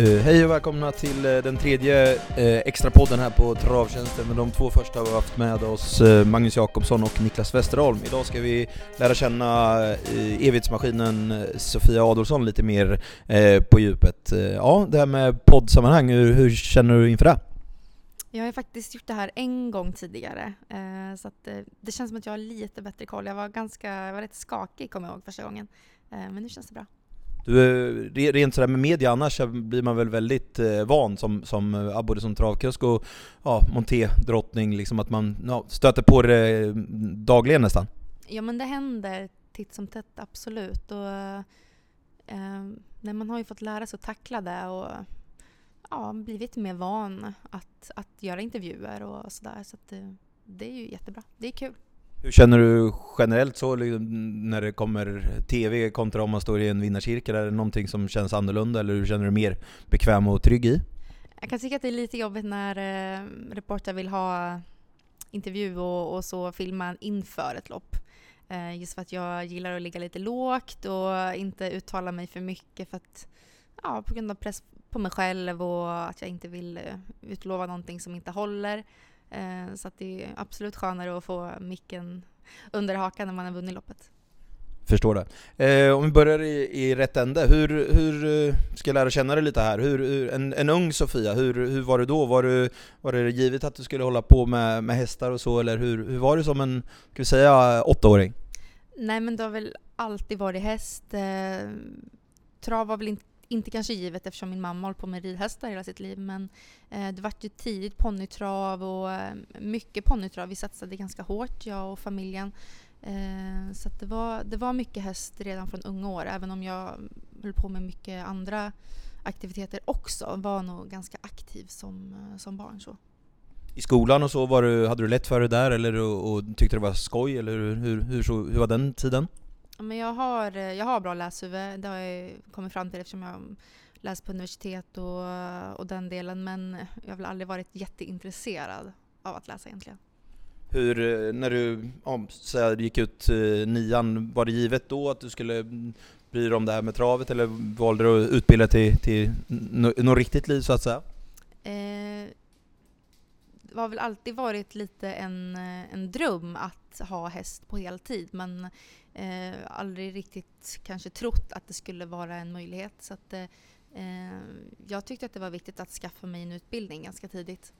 Uh, hej och välkomna till uh, den tredje eh, uh, extra podden här på Travtjänsten. Med de två första har vi haft med oss Magnus Jakobsson och Niklas Westerholm. Idag ska vi lära känna evighetsmaskinen Sofia Adolfsson lite mer på djupet. Ja, det här med poddsammanhang, hur, hur känner du inför det? Jag har faktiskt gjort det här en gång tidigare, så att, det känns som att jag har lite bättre koll. Jag var ganska, jag var rätt skakig kommer jag ihåg första gången, men nu känns det bra. Du, eh, rent sådär med media annars blir man väl väldigt eh, van som, som eh, både som travkusk och ja, monté-drottning, liksom att man ja, stöter på det mm, dagligen nästan? Ja men det händer titt som tätt, absolut. Och, eh, nej, man har ju fått lära sig att tackla det och ja, blivit mer van att, att göra intervjuer och sådär. Så, så det, det är ju jättebra. Det är kul. Hur känner du generellt så liksom, när det kommer TV kontra om man står i en vinnarcirkel? Är det någonting som känns annorlunda eller hur känner du mer bekväm och trygg i? Jag kan tycka att det är lite jobbigt när eh, reportrar vill ha intervju och, och, så filma inför ett lopp. Eh, just för att jag gillar att ligga lite lågt och inte uttala mig för mycket för att, ja, på grund av press på mig själv och att jag inte vill eh, utlova någonting som inte håller. Eh, så att det är absolut skönare att få micken under hakan när man har vunnit loppet. Förstår det. Eh, om vi börjar i, i rätt ände, hur, hur eh, ska jag lära känna dig lite här? Hur, hur, en, en ung Sofia, hur, hur var du då? Var, du, var det givet att du skulle hålla på med, med hästar och så, eller hur, hur var du som en, ska vi säga, åttaåring? Nej men det har väl alltid varit häst. Eh, trav var väl inte inte kanske givet eftersom min mamma hållit på med ridhästar hela sitt liv men eh, det vart ju tidigt ponnytrav och eh, mycket ponnytrav. Vi satsade ganska hårt, jag och familjen. Eh, så det, var, det var mycket häst redan från unga år även om jag höll på med mycket andra aktiviteter också. Var nog ganska aktiv som, eh, som barn. så. I skolan och så, var du, hade du lätt för det där eller och, och tyckte det var skoj eller hur, hur, hur, hur var den tiden? Men jag, har, jag har bra läshuvud, det har jag kommit fram till eftersom jag läst på universitet och, och den delen. Men jag har väl aldrig varit jätteintresserad av att läsa egentligen. Hur, när du ja, så gick ut eh, nian, var det givet då att du skulle bry dig om det här med travet eller valde du att utbilda till, till något riktigt liv så att säga? Eh, det har väl alltid varit lite en, en dröm att ha häst på heltid men eh, aldrig riktigt kanske trott att det skulle vara en möjlighet. Så att, eh, jag tyckte att det var viktigt att skaffa mig en utbildning ganska tidigt.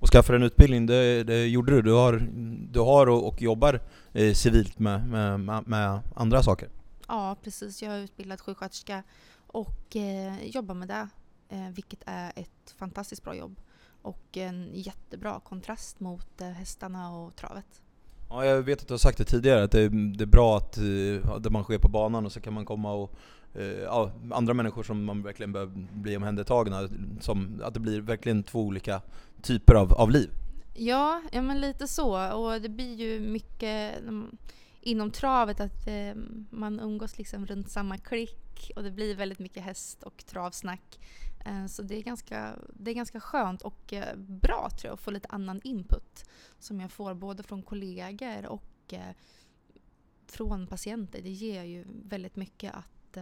Och skaffa en utbildning, det, det gjorde du? Du har, du har och, och jobbar eh, civilt med, med, med, andra saker? Ja, precis. Jag har utbildat sjuksköterska och eh, jobbar med det, eh, vilket är ett fantastiskt bra jobb och en jättebra kontrast mot eh, hästarna och travet. Ja, jag vet att du har sagt det tidigare, att det, det är bra att eh, det man sker på banan och så kan man komma och uh, ja, andra människor som man verkligen behöver bli omhändertagna, som, att det blir verkligen två olika typer av, av liv. Ja, ja men lite så. Och det blir ju mycket mm, inom travet att eh, man umgås liksom runt samma klick och det blir väldigt mycket häst och travsnack. Eh, så det är, ganska, det är ganska skönt och eh, bra tror jag att få lite annan input som jag får både från kollegor och eh, från patienter. Det ger ju väldigt mycket att,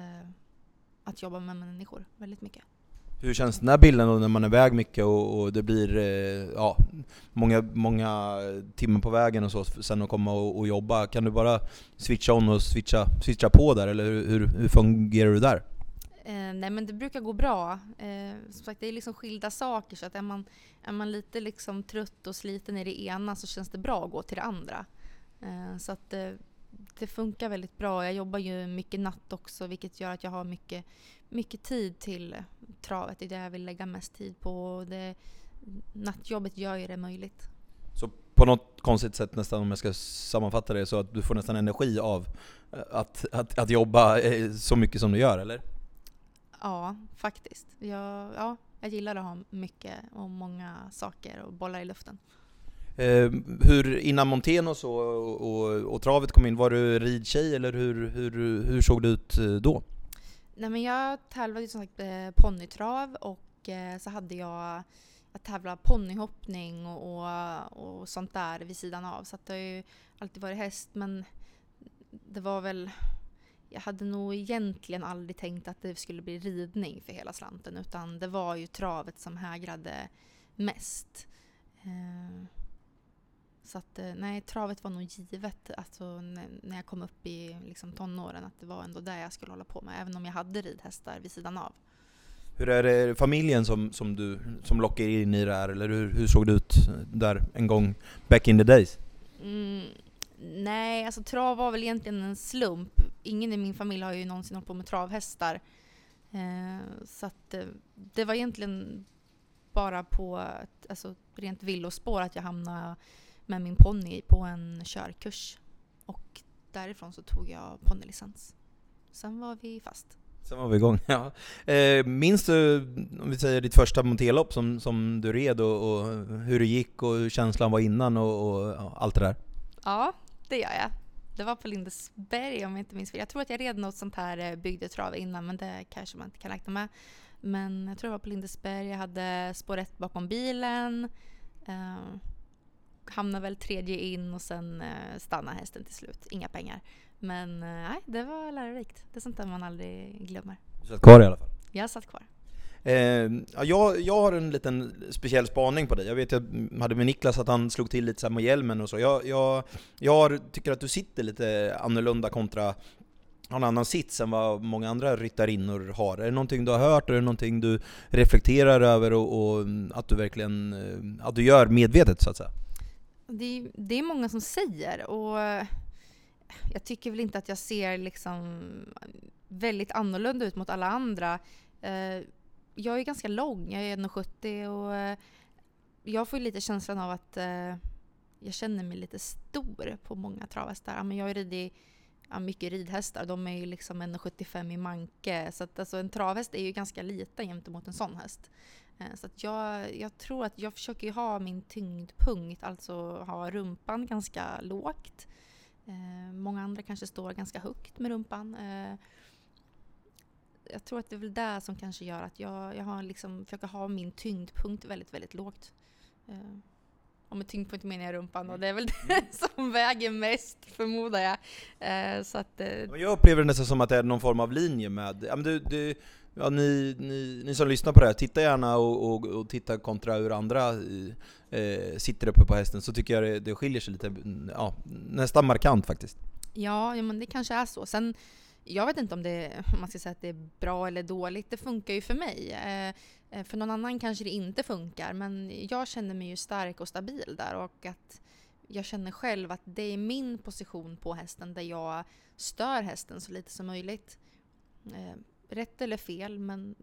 att jobba med människor. Väldigt mycket. Hur känns den här bilden då när man är iväg mycket och, och, det blir ja, många, många timmar på vägen och så, sen att komma och, och, jobba? Kan du bara switcha on och switcha, switcha på där, eller hur, hur fungerar du där? Eh, nej men det brukar gå bra. Eh, som sagt det är liksom skilda saker så att är man, är man lite liksom trött och sliten i det ena så känns det bra att gå till det andra. Eh, så att det, det funkar väldigt bra. Jag jobbar ju mycket natt också vilket gör att jag har mycket, mycket tid till travet. Det är det jag vill lägga mest tid på. Det, nattjobbet gör ju det möjligt. Så på något konstigt sätt nästan om jag ska sammanfatta det så att du får nästan energi av eh, att, att, att jobba eh, så mycket som du gör eller? Ja, faktiskt. Jag, ja, jag gillar att ha mycket och många saker och bollar i luften. Eh, hur, innan montén och så och, och, och, travet kom in, var du ridtjej eller hur, hur, hur såg det ut eh, då? Nej men jag tävlade ju som sagt eh, ponnytrav och eh, så hade jag att tävla ponnyhoppning och, och, och, sånt där vid sidan av. Så det har ju alltid varit häst men det var väl jag hade nog egentligen aldrig tänkt att det skulle bli ridning för hela slanten utan det var ju travet som hägrade mest. Eh, så att eh, nej, travet var nog givet alltså, när jag kom upp i liksom, tonåren att det var ändå det jag skulle hålla på med även om jag hade ridhästar vid sidan av. Hur är det familjen som, som, du, som lockar in i det här eller hur, hur såg det ut där en gång back in the days? Mm, nej, alltså trav var väl egentligen en slump. Ingen i min familj har ju någonsin hållit på med travhästar. Eh, så att eh, det var egentligen bara på alltså, rent villospår att jag hamnade med min ponny på en körkurs. Och därifrån så tog jag ponnylicens. Sen var vi fast. Sen var vi igång, ja. Eh, minns du, om vi säger ditt första monterlopp som, som du red och, och, hur det gick och hur känslan var innan och, och allt det där? Ja, det gör jag. Det var på Lindesberg om jag inte minns fel. Jag tror att jag red något sånt här eh, bygdetrav innan men det kanske man inte kan räkna med. Men jag tror det var på Lindesberg, jag hade spår 1 bakom bilen. Eh, hamnade väl tredje in och sen eh, stannade hästen till slut. Inga pengar. Men eh, nej, det var lärorikt. Det är sånt där man aldrig glömmer. Du satt kvar i alla fall? Jag satt kvar. Eh, jag, jag har en liten speciell spaning på dig. Jag vet jag mm, hade med Niklas att han slog till lite så med hjälmen och så. Jag, jag, jag tycker att du sitter lite annorlunda kontra har en annan sits än vad många andra ryttarinnor har. Är det någonting du har hört, är det någonting du reflekterar över och, och mm, att du verkligen eh, att du gör medvetet så att säga? Det, det är många som säger och eh, jag tycker väl inte att jag ser liksom väldigt annorlunda ut mot alla andra. Eh, jag är ganska lång, jag är 1,70 och eh, jag får lite känslan av att eh, jag känner mig lite stor på många travhästar. Jag har ridit ja, mycket ridhästar, de är ju liksom 1,75 i manke. Så att, alltså, en travhäst är ju ganska liten gentemot en sån häst. Eh, så att jag, jag tror att jag försöker ha min tyngdpunkt, alltså ha rumpan ganska lågt. Många andra kanske står ganska högt med rumpan. Eh, jag tror att det är väl det som kanske gör att jag, jag har liksom, försöker ha min tyngdpunkt väldigt, väldigt lågt. Eh, och med tyngdpunkt menar jag rumpan och det är väl det som väger mest förmodar jag. Eh, så att, eh, jag upplever det nästan som att det är någon form av linje med, ja, men du, du, ja, ni, ni, ni som lyssnar på det här, titta gärna och, och, och titta kontra hur andra eh, sitter uppe på hästen, så tycker jag det, det skiljer sig lite, ja, nästan markant faktiskt. Ja, ja, men det kanske är så. Sen, jag vet inte om, det, om man ska säga att det är bra eller dåligt, det funkar ju för mig. Eh, eh, för någon annan kanske det inte funkar, men jag känner mig ju stark och stabil där och att jag känner själv att det är min position på hästen där jag stör hästen så lite som möjligt. Eh, rätt eller fel, men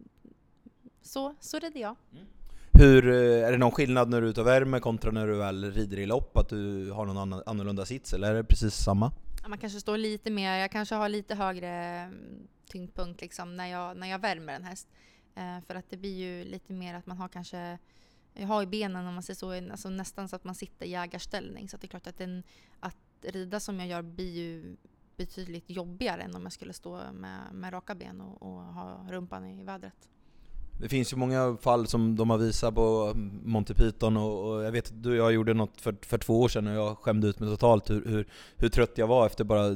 så, så rider jag. Mm. Hur, eh, är det någon skillnad när du är ute och värmer kontra när du väl rider i lopp? Att du har någon annan, annorlunda sits, eller är det precis samma? Man kanske står lite mer, jag kanske har lite högre mm, tyngdpunkt liksom när jag, när jag värmer en häst. Eh, för att det blir ju lite mer att man har kanske jag har i benen om man säger så, alltså nästan så att man sitter i jägarställning. Så det är klart att, den, att rida som jag gör blir ju betydligt jobbigare än om jag skulle stå med, med raka ben och, och ha rumpan i vädret. Det finns ju många fall som de har visat på Monty Python och, och jag vet att du och jag gjorde något för, för två år sedan och jag skämde ut mig totalt hur, hur, hur trött jag var efter bara...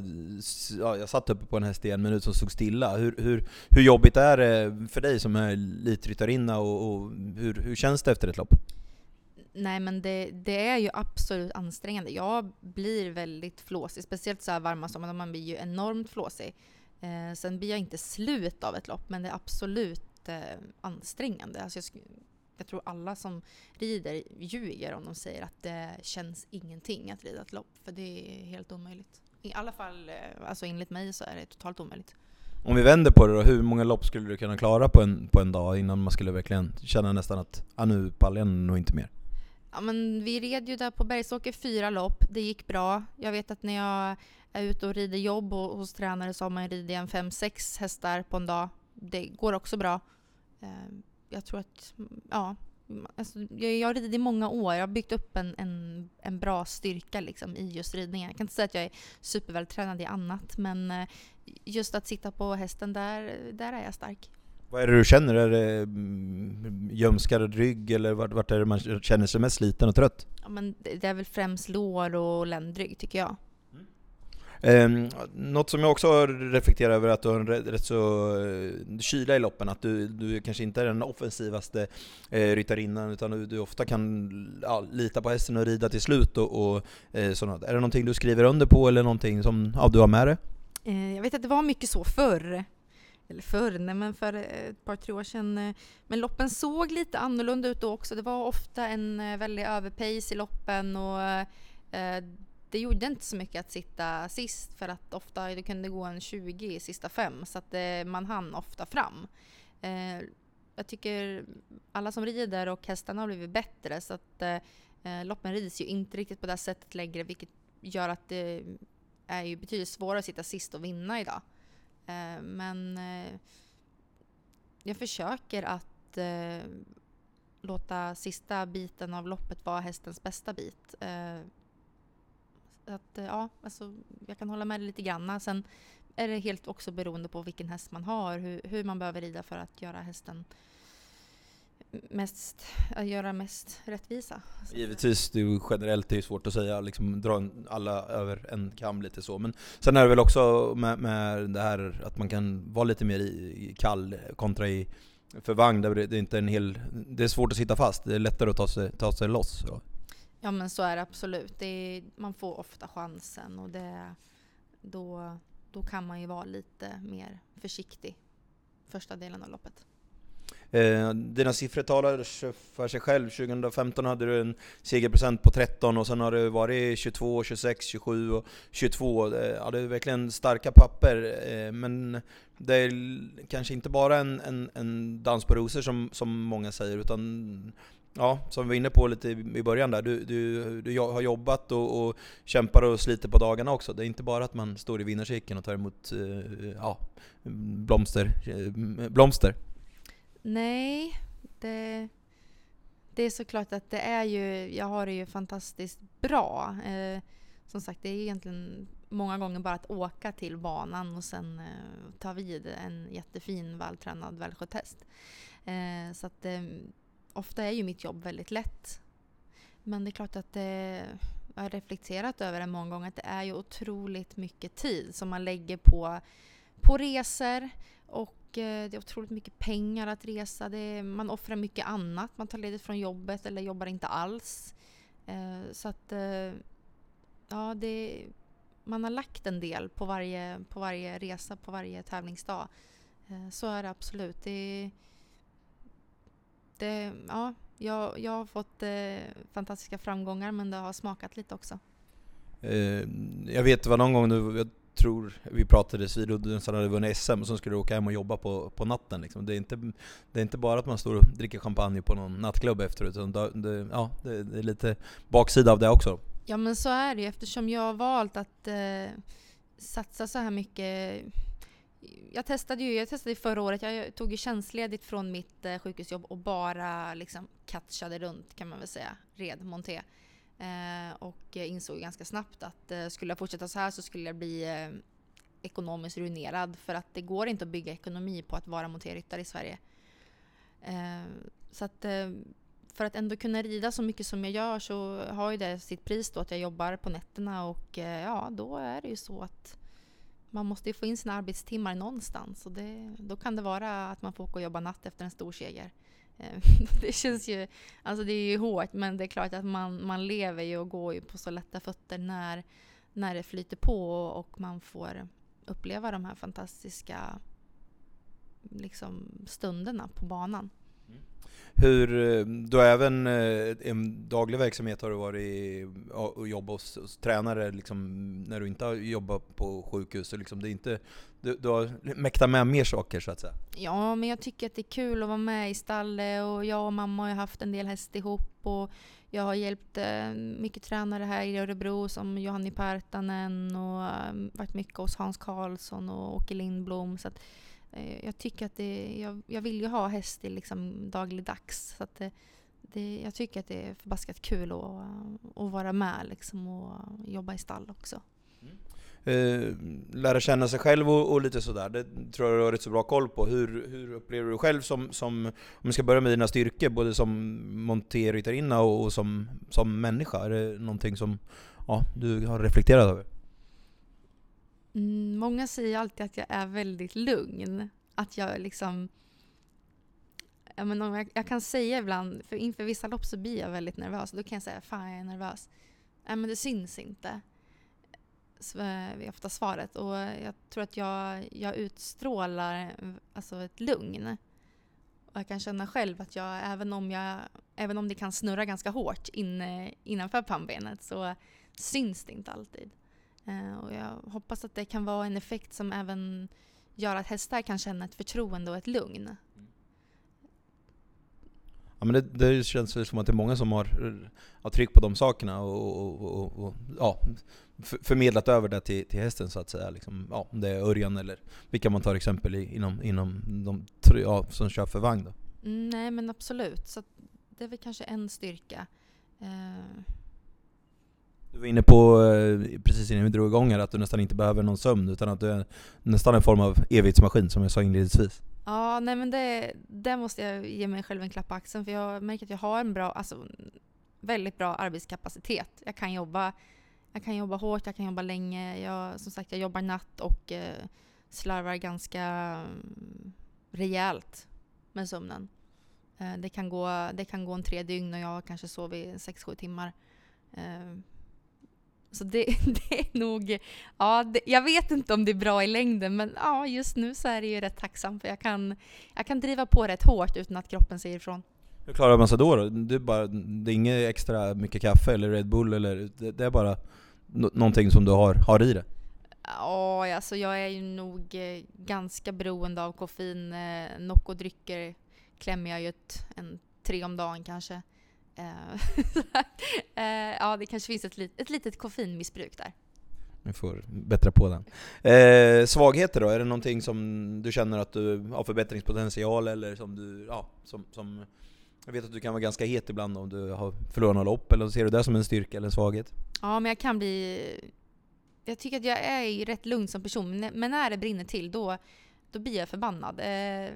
Ja, jag satt uppe på en häst i en minut som stod stilla. Hur, hur, hur jobbigt är det för dig som är elitryttarinna och, och hur, hur känns det efter ett lopp? Nej men det, det, är ju absolut ansträngande. Jag blir väldigt flåsig, speciellt så här varma sommar, man blir ju enormt flåsig. Eh, sen blir jag inte slut av ett lopp, men det är absolut jätteansträngande. Alltså jag, jag tror alla som rider ljuger om de säger att det känns ingenting att rida ett lopp. För det är helt omöjligt. I alla fall, eh, alltså enligt mig så är det totalt omöjligt. Om vi vänder på det då, hur många lopp skulle du kunna klara på en, på en dag innan man skulle verkligen känna nästan att ah, nu pallar jag nog inte mer? Ja, men vi red ju där på Bergsåker fyra lopp, det gick bra. Jag vet att när jag är ute och rider jobb och hos tränare så har man ridit en fem sex hästar på en dag. Det går också bra. Ehm, jag tror att, ja, alltså, jag, jag har ridit i många år. Jag har byggt upp en, en, en bra styrka liksom, i just ridningen. Jag kan inte säga att jag är supervältränad i annat, men eh, just att sitta på hästen, där, där är jag stark. Vad är det du känner? Är det mm, gömskad rygg eller vart, vart är det man känner sig mest sliten och trött? Ja, men det är väl främst lår och ländrygg tycker jag. Um, något som jag också reflekterar över är att du har en rätt, så eh, kyla i loppen, att du, du kanske inte är den offensivaste eh, ryttarinnan utan du, du ofta kan ja, lita på hästen och rida till slut och, och eh, sådant. Är det någonting du skriver under på eller någonting som ja, du har med dig? Eh, jag vet att det var mycket så förr. Eller förr, nej men för eh, ett par, tre år sedan. Eh, men loppen såg lite annorlunda ut då också. Det var ofta en väldig överpace i loppen och det gjorde inte så mycket att sitta sist för att ofta det kunde gå en 20 i sista fem så att det, man hann ofta fram. Eh, jag tycker alla som rider och hästarna har blivit bättre så att eh, eh loppen rids ju inte riktigt på det sättet längre vilket gör att det är ju betydligt svårare att sitta sist och vinna idag. Eh, men eh, jag försöker att eh, låta sista biten av loppet vara hästens bästa bit. Eh, att, eh, ja, alltså, jag kan hålla med dig lite grann. Sen är det helt också beroende på vilken häst man har, hur, hur man behöver rida för att göra hästen mest, att göra mest rättvisa. Givetvis, det är generellt det är svårt att säga, liksom dra alla över en kam lite så. Men sen är det väl också med, med det här att man kan vara lite mer i, kall kontra i för vagn, där det är inte en hel... Det är svårt att sitta fast, det är lättare att ta sig, ta sig loss. Så. Ja men så är det absolut. Det är, man får ofta chansen och det, då, då kan man ju vara lite mer försiktig första delen av loppet. Eh, dina siffror talar för sig själv. 2015 hade du en segerprocent på 13 och sen har det varit 22, 26, 27 och 22. Eh, ja, det är verkligen starka papper. Eh, men det är kanske inte bara en, en, en dans på rosor som, som många säger, utan Ja, som vi var inne på lite i början där, du, du, du har jobbat och, och kämpar och sliter på dagarna också. Det är inte bara att man står i vinnarcirkeln och tar emot eh, ja, blomster, eh, blomster. Nej, det, det är såklart att det är ju, jag har det ju fantastiskt bra. Eh, som sagt, det är egentligen många gånger bara att åka till banan och sen eh, ta vid en jättefin, vältränad, välskött häst. Eh, så att eh, ofta är ju mitt jobb väldigt lätt. Men det är klart att det, jag har reflekterat över det många gånger, att det är ju otroligt mycket tid som man lägger på, på resor och eh, det är otroligt mycket pengar att resa. Är, man offrar mycket annat. Man tar ledigt från jobbet eller jobbar inte alls. Eh, så att eh, ja, det, man har lagt en del på varje, på varje resa, på varje tävlingsdag. Så är det absolut. Det, det, ja, jag, jag har fått eh, fantastiska framgångar men det har smakat lite också. Eh, jag vet det var någon gång nu, jag tror vi pratade vid Udden hade vunnit SM och så skulle du åka hem och jobba på, på natten. Liksom. Det, är inte, det är inte bara att man står och dricker champagne på någon nattklubb efteråt, utan det, ja, det, det är lite baksida av det också. Ja men så är det eftersom jag har valt att eh, satsa så här mycket jag testade ju jag testade förra året. Jag tog ju tjänstledigt från mitt eh, sjukhusjobb och bara liksom catchade runt kan man väl säga. Red, monté. Eh, och insåg ganska snabbt att eh, skulle jag fortsätta så här så skulle jag bli eh, ekonomiskt ruinerad. För att det går inte att bygga ekonomi på att vara monterryttare i Sverige. Eh, så att eh, för att ändå kunna rida så mycket som jag gör så har ju det sitt pris då att jag jobbar på nätterna och eh, ja, då är det ju så att man måste ju få in sina arbetstimmar någonstans och det, då kan det vara att man får åka och jobba natt efter en stor seger. Eh, det känns ju, alltså det är ju hårt men det är klart att man, man lever ju och går ju på så lätta fötter när, när det flyter på och man får uppleva de här fantastiska liksom, stunderna på banan. Hur, eh, du har även i en daglig verksamhet har du varit och jobbat hos, hos tränare liksom, när du inte har jobbat på sjukhus. liksom, det är inte, du, du har mäktat med mer saker så att säga. Ja, men jag tycker att det är kul att vara med i stallet och jag och mamma har haft en del häst ihop och jag har hjälpt eh, mycket tränare här i Örebro som Johanni Partanen och varit mycket hos Hans Karlsson och Åke Lindblom. Så att, Eh, jag tycker att det, jag, jag vill ju ha häst i liksom dagligdags. Så att det, det, jag tycker att det är förbaskat kul att, eh, att vara med liksom och jobba i stall också. Mm. Eh, lära känna sig själv och, och, lite sådär, det tror jag du har rätt så bra koll på. Hur, hur upplever du själv som, som, om vi ska börja med dina styrkor, både som monterryttarinna och, och som, som människa? Är det någonting som ja, du har reflekterat över? Mm, många säger alltid att jag är väldigt lugn. Att jag liksom... Jag, men jag, jag kan säga ibland, för inför vissa lopp så blir jag väldigt nervös. Då kan jag säga fan jag är nervös. Nej men det syns inte. Så eh, är ofta svaret. Och jag tror att jag, jag utstrålar alltså ett lugn. Och jag kan känna själv att jag, även om, jag, även om det kan snurra ganska hårt inne, innanför pannbenet så syns det inte alltid. Eh, och jag hoppas att det kan vara en effekt som även gör att hästar kan känna ett förtroende och ett lugn. Ja, men det, det känns som att det är många som har, har tryck på de sakerna och, och, och, och ja, förmedlat över det till, till hästen så att säga. Liksom, ja, om det är Örjan eller vilka man tar exempel i, inom, inom de ja, som kör för vagn. Då. Mm, nej men absolut, så det är väl kanske en styrka. Uh... Du var inne på, eh, precis innan vi drog igång här, att du nästan inte behöver någon sömn utan att du är nästan en form av evighetsmaskin som jag sa inledningsvis. Ja, nej men det, det måste jag ge mig själv en klapp på axeln för jag märker att jag har en bra, alltså väldigt bra arbetskapacitet. Jag kan jobba, jag kan jobba hårt, jag kan jobba länge. Jag, som sagt, jag jobbar natt och eh, slarvar ganska mm, rejält med sömnen. Eh, det, kan gå, det kan gå en tre dygn och jag kanske sover sex sju timmar. Eh, så det, det, är nog, ja, det, jag vet inte om det är bra i längden men ja, just nu så är det ju rätt tacksamt för jag kan, jag kan driva på rätt hårt utan att kroppen säger ifrån. Hur klarar man sig då? då? Det, är bara, det är inget extra mycket kaffe eller Red Bull eller det, det är bara no någonting som du har, har i det? Ja, alltså jag är ju nog eh, ganska beroende av koffein. Eh, Nocco-drycker klämmer jag ju ett, en tre om dagen kanske. Eh, ja, det kanske finns ett, lit, ett litet koffeinmissbruk där. Vi får bättra på den. Eh, svagheter då? Är det någonting som du känner att du har förbättringspotential eller som du, ja, som, som jag vet att du kan vara ganska het ibland om du har förlorat några lopp, eller ser du det som en styrka eller en svaghet? Ja, men jag kan bli... Jag tycker att jag är rätt lugn som person, men när det brinner till då, då blir jag förbannad. Eh,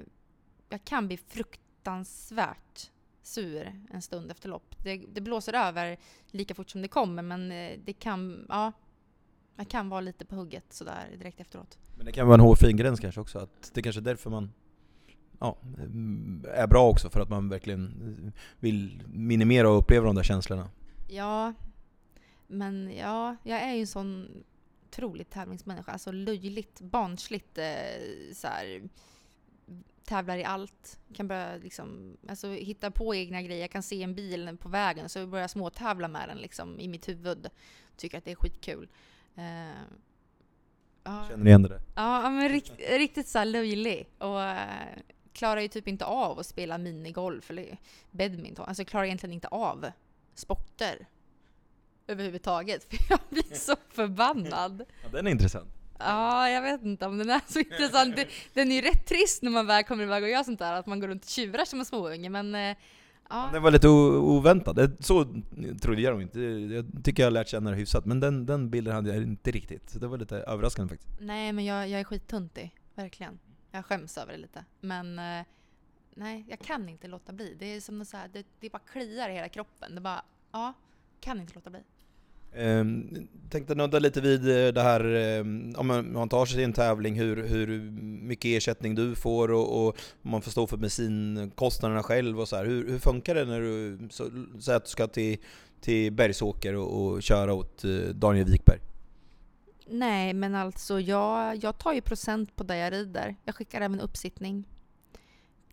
jag kan bli fruktansvärt sur en stund efter lopp. Det, det, blåser över lika fort som det kommer men eh, det kan, ja, man kan vara lite på hugget sådär direkt efteråt. Men det kan vara en hårfin gräns kanske också, att det kanske är därför man ja, är bra också, för att man verkligen vill minimera och uppleva de där känslorna. Ja, men ja, jag är ju en sån otroligt tävlingsmänniska, alltså löjligt, barnsligt eh, så här, tävlar i allt. Kan börja liksom, alltså, hitta på egna grejer. Jag kan se en bil på vägen så börjar jag småtävla med den liksom, i mitt huvud. Tycker att det är skitkul. Uh, ja. Känner igen det? Ja, men rikt, riktigt så löjlig. Och uh, klarar ju typ inte av att spela minigolf eller badminton. Alltså klarar egentligen inte av sporter överhuvudtaget. För jag blir så förbannad. Ja, den är intressant. Ja, jag vet inte om den är så intressant. Den är ju rätt trist när man väl kommer iväg och gör sånt där, att man går runt och tjurar som en småunge, men eh, Ja. Den var lite oväntad, så trodde jag nog inte. Jag tycker jag har lärt känna det hyfsat, men den, den bilden hade jag inte riktigt. Så det var lite överraskande faktiskt. Nej, men jag, jag är skittuntig, verkligen. Jag skäms över det lite. Men eh, nej, jag kan inte låta bli. Det är som så här, det, det bara kliar i hela kroppen. Det bara, ja, kan inte låta bli. Eh, tänkte nudda lite vid eh, det här, ehm, om man tar sig till en tävling, hur, hur mycket ersättning du får och, och man får stå för bensinkostnaderna själv och så här. Hur, hur funkar det när du säger att du ska till, till Bergsåker och, och köra åt eh, Daniel Wikberg? Nej, men alltså jag, jag tar ju procent på det jag rider. Jag skickar även uppsittning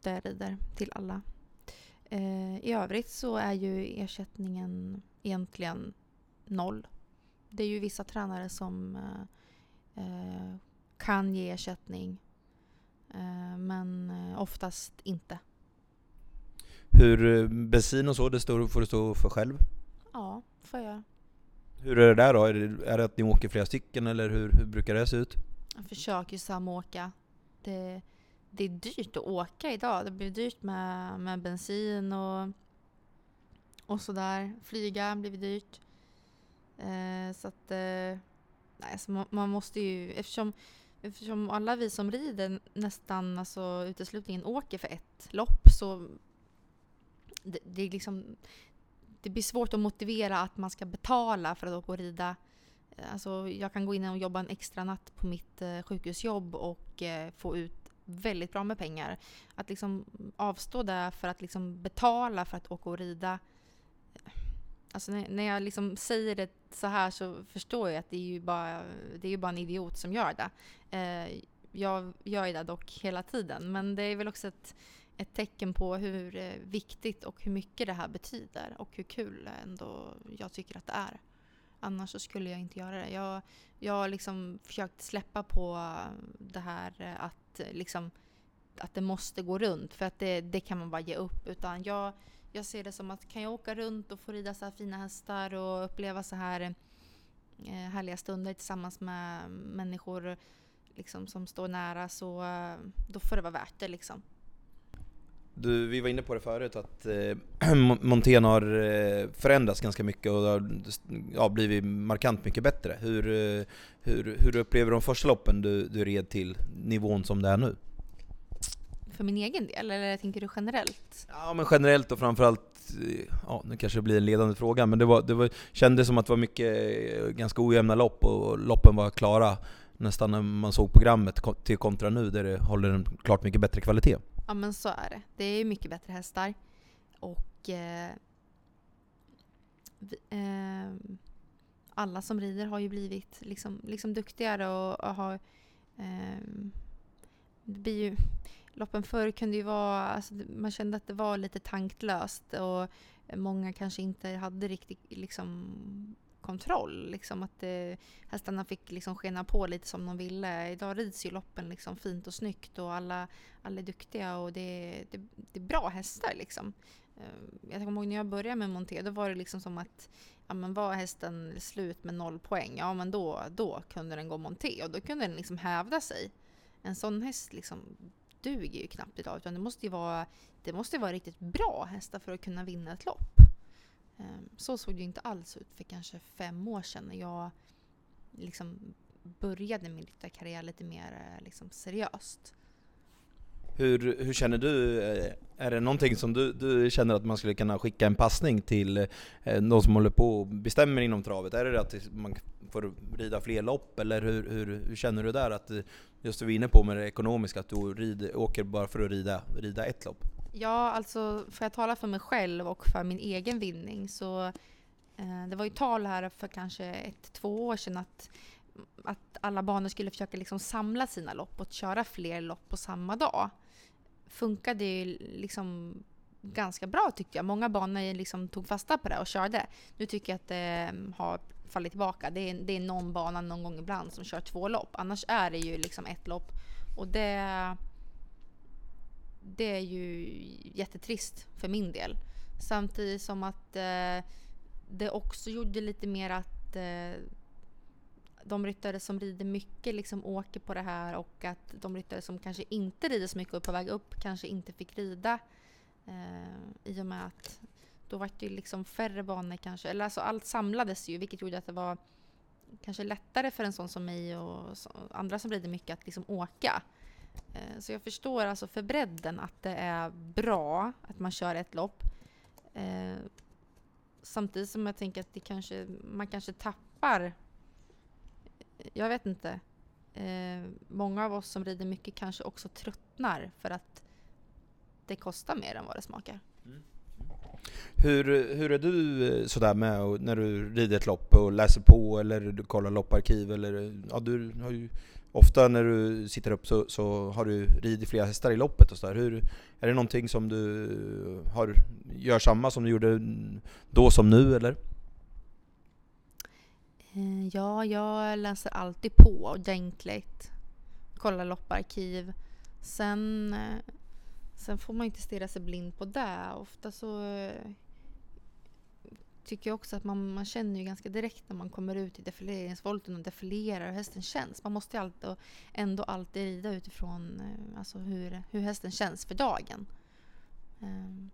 där jag rider till alla. Eh, I övrigt så är ju ersättningen egentligen noll. Det är ju vissa tränare som eh, eh kan ge ersättning eh, men eh, oftast inte. Hur bensin och så, det står, får du stå för själv? Ja, får jag Hur är det där då? Är det, är det att ni åker flera stycken eller hur, hur brukar det se ut? Jag försöker samåka. Det, det är dyrt att åka idag. Det blir dyrt med, med bensin och, och sådär. Flyga blir dyrt. Eh, så att, eh, nej, alltså man, man, måste ju, eftersom, eftersom alla vi som rider nästan alltså, uteslutningen åker för ett lopp så det, det, är liksom, det blir svårt att motivera att man ska betala för att åka och rida eh, Alltså jag kan gå in och jobba en extra natt på mitt eh, sjukhusjobb och eh, få ut väldigt bra med pengar. Att liksom avstå där för att liksom betala för att åka och rida. Alltså när, när jag liksom säger det så här så förstår jag att det är ju bara, det är ju bara en idiot som gör det. Eh, jag gör det dock hela tiden men det är väl också ett, ett tecken på hur eh, viktigt och hur mycket det här betyder och hur kul ändå jag tycker att det är. Annars så skulle jag inte göra det. Jag, jag har liksom försökt släppa på det här att, liksom, att det måste gå runt för att det, det kan man bara ge upp. Utan jag, jag ser det som att kan jag åka runt och få rida så här fina hästar och uppleva så här eh, härliga stunder tillsammans med människor liksom, som står nära så eh, då får det vara värt det. Liksom. Du, vi var inne på det förut att eh, Montén har eh, förändrats ganska mycket och har ja, blivit markant mycket bättre. Hur, hur, hur upplever du de första loppen du, du red till nivån som det är nu? För min egen del, eller tänker du generellt? Ja men generellt och framförallt, ja nu kanske det blir en ledande fråga, men det, var, det var, kändes som att det var mycket eh, ganska ojämna lopp och loppen var klara nästan när man såg programmet till kontra nu där det håller en klart mycket bättre kvalitet. Ja men så är det. Det är mycket bättre hästar. Och eh, vi, eh, alla som rider har ju blivit liksom, liksom duktigare och, och har... Eh, det blir ju, loppen förr kunde ju vara... Alltså, man kände att det var lite tanklöst och många kanske inte hade riktigt liksom, kontroll. Liksom att det, hästarna fick liksom skena på lite som de ville. Idag rids ju loppen liksom fint och snyggt och alla, alla är duktiga och det, det, det är bra hästar. Liksom. Eh, jag kommer ihåg när jag började med monté, då var det liksom som att ja, men var hästen slut med noll poäng, ja men då, då kunde den gå monté och då kunde den liksom hävda sig. En sån häst liksom duger ju knappt idag utan det måste ju vara, det måste vara riktigt bra hästar för att kunna vinna ett lopp. Ehm, så såg det ju inte alls ut för kanske fem år sedan när jag liksom började min ryttarkarriär lite mer eh, liksom seriöst. Hur, hur känner du? Eh, är det någonting som du, du känner att man skulle kunna skicka en passning till eh, någon de som håller på och bestämmer inom travet? Är det att man får rida fler lopp eller hur, hur, hur känner du där? Att just du var inne på med det ekonomiska, att du rider, åker bara för att rida, rida ett lopp? Ja, alltså får jag tala för mig själv och för min egen vinning så eh, det var ju tal här för kanske ett, två år sedan att, att alla banor skulle försöka liksom samla sina lopp och köra fler lopp på samma dag. Funkade ju liksom ganska bra tyckte jag. Många banor liksom tog fasta på det och körde. Nu tycker jag att det eh, har fallit tillbaka. Det är, det är någon bana någon gång ibland som kör två lopp. Annars är det ju liksom ett lopp. Och det det är ju jättetrist för min del. Samtidigt som att eh, det också gjorde lite mer att eh, de ryttare som rider mycket liksom åker på det här och att de ryttare som kanske inte rider så mycket och är på väg upp kanske inte fick rida. Eh, I och med att då var det liksom färre banor kanske. Eller alltså allt samlades ju vilket gjorde att det var kanske lättare för en sån som mig och andra som rider mycket att liksom åka. Eh, så jag förstår alltså för bredden att det är bra att man kör ett lopp. Eh, samtidigt som jag tänker att det kanske, man kanske tappar... Jag vet inte. Eh, många av oss som rider mycket kanske också tröttnar för att det kostar mer än vad det smakar. Mm. Hur, hur är du eh, sådär med när du rider ett lopp och läser på eller du kollar lopparkiv? Eller, ja, du har ju ofta när du sitter upp så, så har du ridit flera hästar i loppet och sådär. Hur, är det någonting som du har, gör samma som du gjorde då som nu eller? Eh, ja, jag läser alltid på ordentligt. Kollar lopparkiv. Sen, eh, sen får man inte stirra sig blind på det. Ofta så eh, tycker jag också att man, man känner ju ganska direkt när man kommer ut i defileringsvolten och defilerar hur hästen känns. Man måste ju alltid, ändå alltid rida utifrån eh, alltså hur, hur hästen känns för dagen. Eh,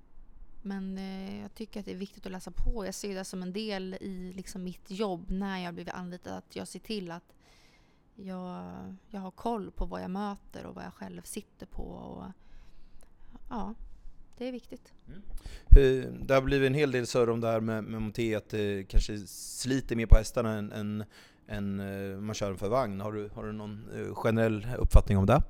men eh, jag tycker att det är viktigt att läsa på. Jag ser det som en del i liksom mitt jobb när jag blivit anlitad. Att jag ser till att jag, jag har koll på vad jag möter och vad jag själv sitter på. Och, ja, det är viktigt. Det har blivit en hel del surr om det här med, med monté, att det kanske sliter mer på hästarna än, än, än eh, man kör för vagn. Har du, har du någon eh, generell uppfattning om det?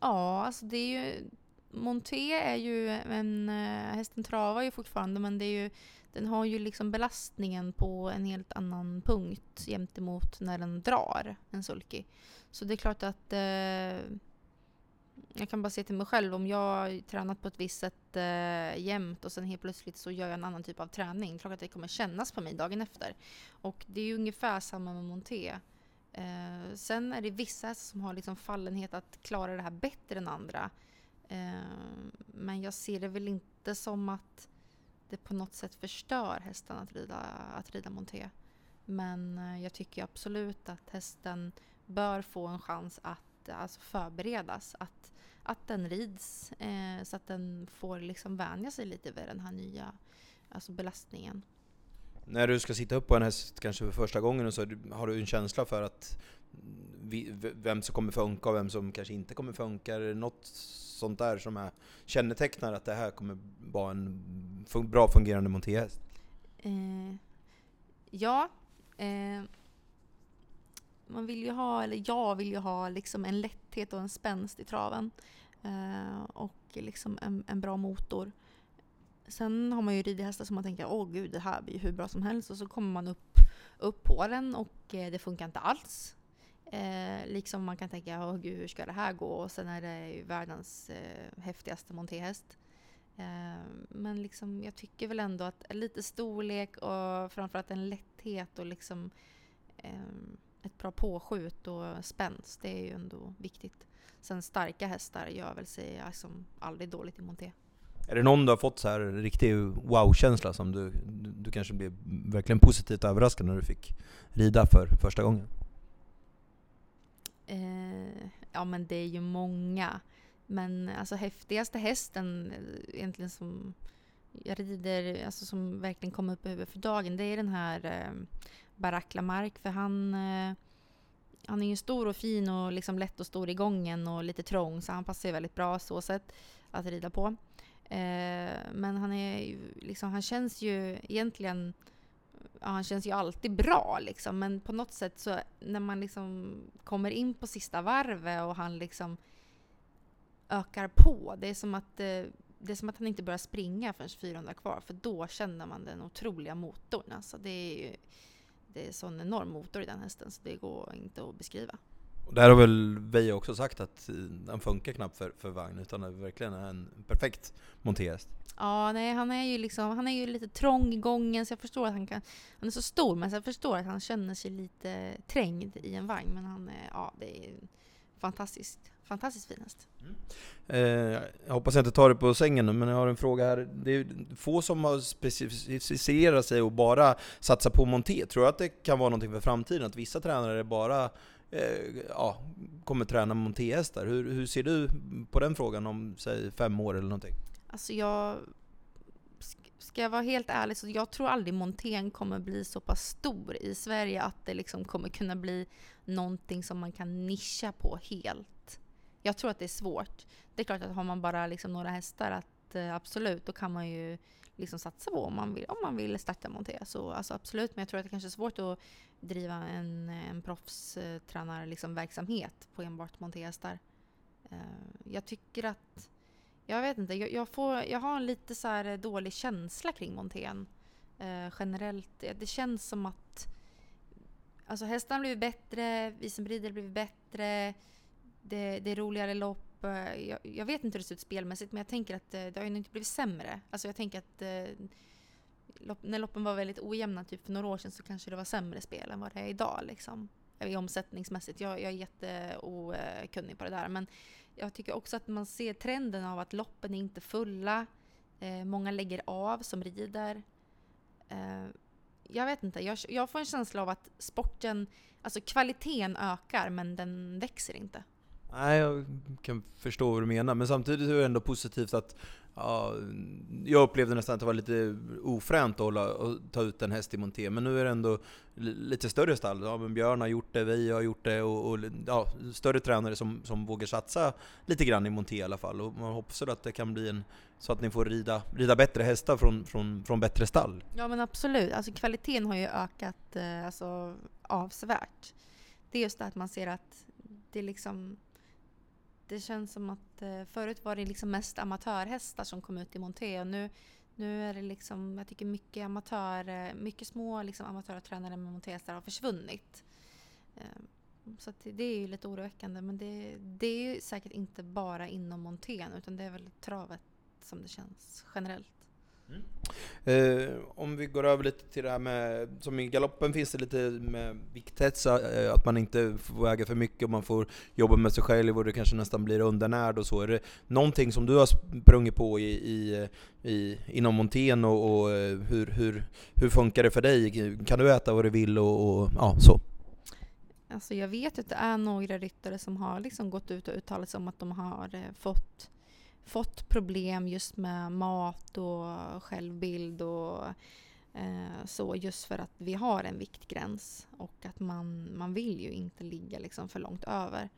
Ja, alltså det är ju... Monté är ju en... Hästen travar ju fortfarande men det är ju, den har ju liksom belastningen på en helt annan punkt gentemot när den drar en sulky. Så det är klart att... Eh, jag kan bara se till mig själv, om jag har tränat på ett visst sätt eh, jämt och sen helt plötsligt så gör jag en annan typ av träning. Klart att det kommer kännas på mig dagen efter. Och det är ju ungefär samma med monté. Eh, sen är det vissa som har liksom fallenhet att klara det här bättre än andra. Eh, men jag ser det väl inte som att det på något sätt förstör hästen att rida, att rida monté. Men eh, jag tycker absolut att hästen bör få en chans att alltså förberedas. Att, att den rids eh, så att den får liksom vänja sig lite vid den här nya alltså belastningen. När du ska sitta upp på en häst kanske för första gången så har du en känsla för att vi, vem som kommer funka och vem som kanske inte kommer funka. Är det något sånt där som är, kännetecknar att det här kommer vara en fun bra fungerande montéhäst? Eh, ja. Eh, man vill ju ha, eller jag vill ju ha liksom en lätthet och en spänst i traven. Eh, och liksom en, en bra motor. Sen har man ju ridit hästar som man tänker åh gud det här blir ju hur bra som helst och så kommer man upp, upp på den och eh, det funkar inte alls. Eh, liksom man kan tänka åh gud hur ska det här gå och sen är det ju världens eh, häftigaste montéhäst. Eh, men liksom, jag tycker väl ändå att lite storlek och framförallt en lätthet och liksom eh, ett bra påskjut och spänst, det är ju ändå viktigt. Sen starka hästar gör väl sig alltså, aldrig dåligt i monté. Är det någon du har fått så här riktig wow-känsla som du, du, du kanske blev verkligen positivt överraskad när du fick rida för första gången? Eh, ja men det är ju många. Men alltså häftigaste hästen eh, egentligen som jag rider, alltså som verkligen kom upp över för dagen, det är den här eh, Barack Lamarck. För han, eh, han är ju stor och fin och liksom lätt och stor i gången och lite trång så han passar ju väldigt bra så sätt att rida på. Eh, men han är ju, liksom, han känns ju egentligen ja, han känns ju alltid bra liksom, men på något sätt så när man liksom kommer in på sista varvet och han liksom ökar på, det är som att, eh, det är som att han inte börjar springa förrän 400 kvar, för då känner man den otroliga motorn. Alltså det är ju det är sån enorm motor i den hästen så det går inte att beskriva. Där har väl Veja också sagt att den funkar knappt för, för vagn, utan det verkligen är en perfekt montéhäst. Ja, nej, han är ju liksom, han är ju lite trång i gången så jag förstår att han kan, han är så stor men jag förstår att han känner sig lite trängd i en vagn men han är, ja det är fantastiskt, fantastiskt fin häst. Mm. Eh, jag hoppas jag inte tar det på sängen nu, men jag har en fråga här. Det är få som har specificerat sig och bara satsar på monté. Tror du att det kan vara någonting för framtiden? Att vissa tränare bara eh, ja, kommer träna montéhästar? Hur, hur ser du på den frågan om, säg fem år eller någonting? Alltså jag... Ska jag vara helt ärlig så jag tror aldrig montén kommer bli så pass stor i Sverige att det liksom kommer kunna bli någonting som man kan nischa på helt. Jag tror att det är svårt. Det är klart att har man bara liksom några hästar att eh, absolut, då kan man ju liksom satsa på om man vill, om man vill starta monté. Så alltså absolut, men jag tror att det kanske är svårt att driva en, en proffstränarverksamhet liksom, verksamhet på enbart montéhästar. Uh, eh, jag tycker att jag vet inte, jag, jag, får, jag har en lite så här dålig känsla kring montén. Eh, generellt. Det känns som att alltså hästarna har blivit bättre, vi som rider har blivit bättre, det, det är roligare lopp. Eh, jag, jag, vet inte hur det ser ut spelmässigt men jag tänker att eh, det har ju inte blivit sämre. Alltså jag tänker att eh, lopp, när loppen var väldigt ojämna typ för några år sedan så kanske det var sämre spel än vad det är idag. Liksom. Omsättningsmässigt. Jag, jag är jätteokunnig på det där. Men jag tycker också att man ser trenden av att loppen är inte fulla. Eh, många lägger av som rider. Eh, jag vet inte, jag, jag, får en känsla av att sporten, alltså kvaliteten ökar men den växer inte. Nej, jag kan förstå vad du menar, men samtidigt är det ändå positivt att ja, jag upplevde nästan att det var lite ofränt att, hålla, att ta ut en häst i monté, men nu är det ändå lite större stall. Ja, men Björn har gjort det, vi har gjort det och, och ja, större tränare som, som vågar satsa lite grann i monté i alla fall. Och man hoppas att det kan bli en, så att ni får rida, rida bättre hästar från, från, från bättre stall. Ja men absolut, alltså kvaliteten har ju ökat eh, alltså, avsevärt. Det är just det att man ser att det liksom det känns som att eh, förut var det liksom mest amatörhästar som kom ut i monté och nu, nu är det liksom, jag tycker mycket amatör, mycket små liksom amatörtränare med montéhästar har försvunnit. Ehm, så det, det, är ju lite oroväckande men det, det är säkert inte bara inom montén utan det är väl travet som det känns generellt. Mm. Eh, om vi går över lite till det här med, som i galoppen finns det lite med vikthets, eh, att man inte får väga för mycket och man får jobba med sig själv och det kanske nästan blir undernärd och så. Är det någonting som du har sprungit på i, i, i inom montén och, och eh, hur, hur, hur funkar det för dig? Kan du äta vad du vill och, och ja, så? Alltså jag vet att det är några ryttare som har liksom gått ut och uttalat sig om att de har eh, fått fått problem just med mat och självbild och eh, så just för att vi har en viktgräns och att man, man vill ju inte ligga liksom för långt över.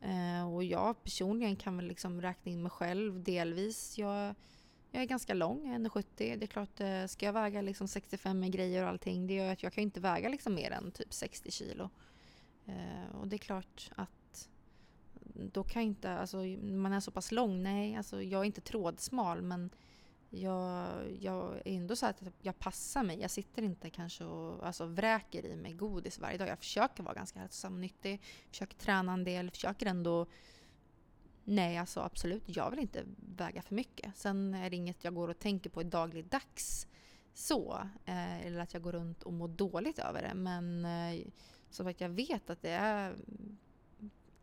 Eh, och jag personligen kan väl liksom räkna in mig själv delvis. Jag, jag är ganska lång, 1,70. Det är klart, eh, ska jag väga liksom 65 med grejer och allting, det gör att jag kan inte väga liksom mer än typ 60 kilo. Eh, och det är klart att då kan jag inte, alltså man är så pass lång, nej, alltså jag är inte trådsmal men jag, jag är ändå så att jag passar mig. Jag sitter inte kanske och alltså, vräker i mig godis varje dag. Jag försöker vara ganska hälsosam och nyttig, försöker träna en del, försöker ändå Nej, alltså absolut, jag vill inte väga för mycket. Sen är det inget jag går och tänker på i dagligdags så. Eh, eller att jag går runt och mår dåligt över det. Men eh, som sagt, jag vet att det är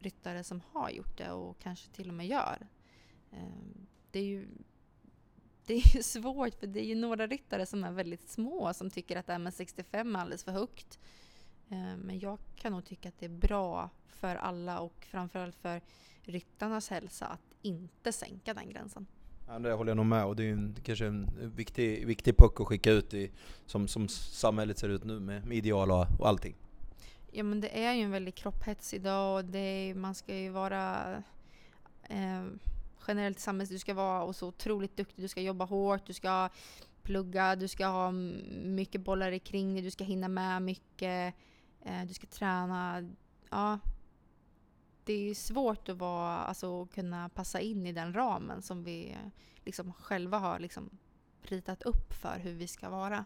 ryttare som har gjort det och kanske till och med gör. Ehm, det är ju det är ju svårt för det är ju några ryttare som är väldigt små som tycker att det här med 65 är alldeles för högt. Ehm, men jag kan nog tycka att det är bra för alla och framförallt för ryttarnas hälsa att inte sänka den gränsen. Ja, det håller jag nog med och det är ju kanske en viktig, viktig puck att skicka ut i, som, som samhället ser ut nu med, med ideal och, och allting. Ja men det är ju en väldig kropphets idag och det är, man ska ju vara eh, generellt i samhället, du ska vara och så otroligt duktig, du ska jobba hårt, du ska plugga, du ska ha mycket bollar kring dig, du ska hinna med mycket, eh, du ska träna. Ja, det är svårt att vara, alltså, kunna passa in i den ramen som vi eh, liksom själva har liksom ritat upp för hur vi ska vara.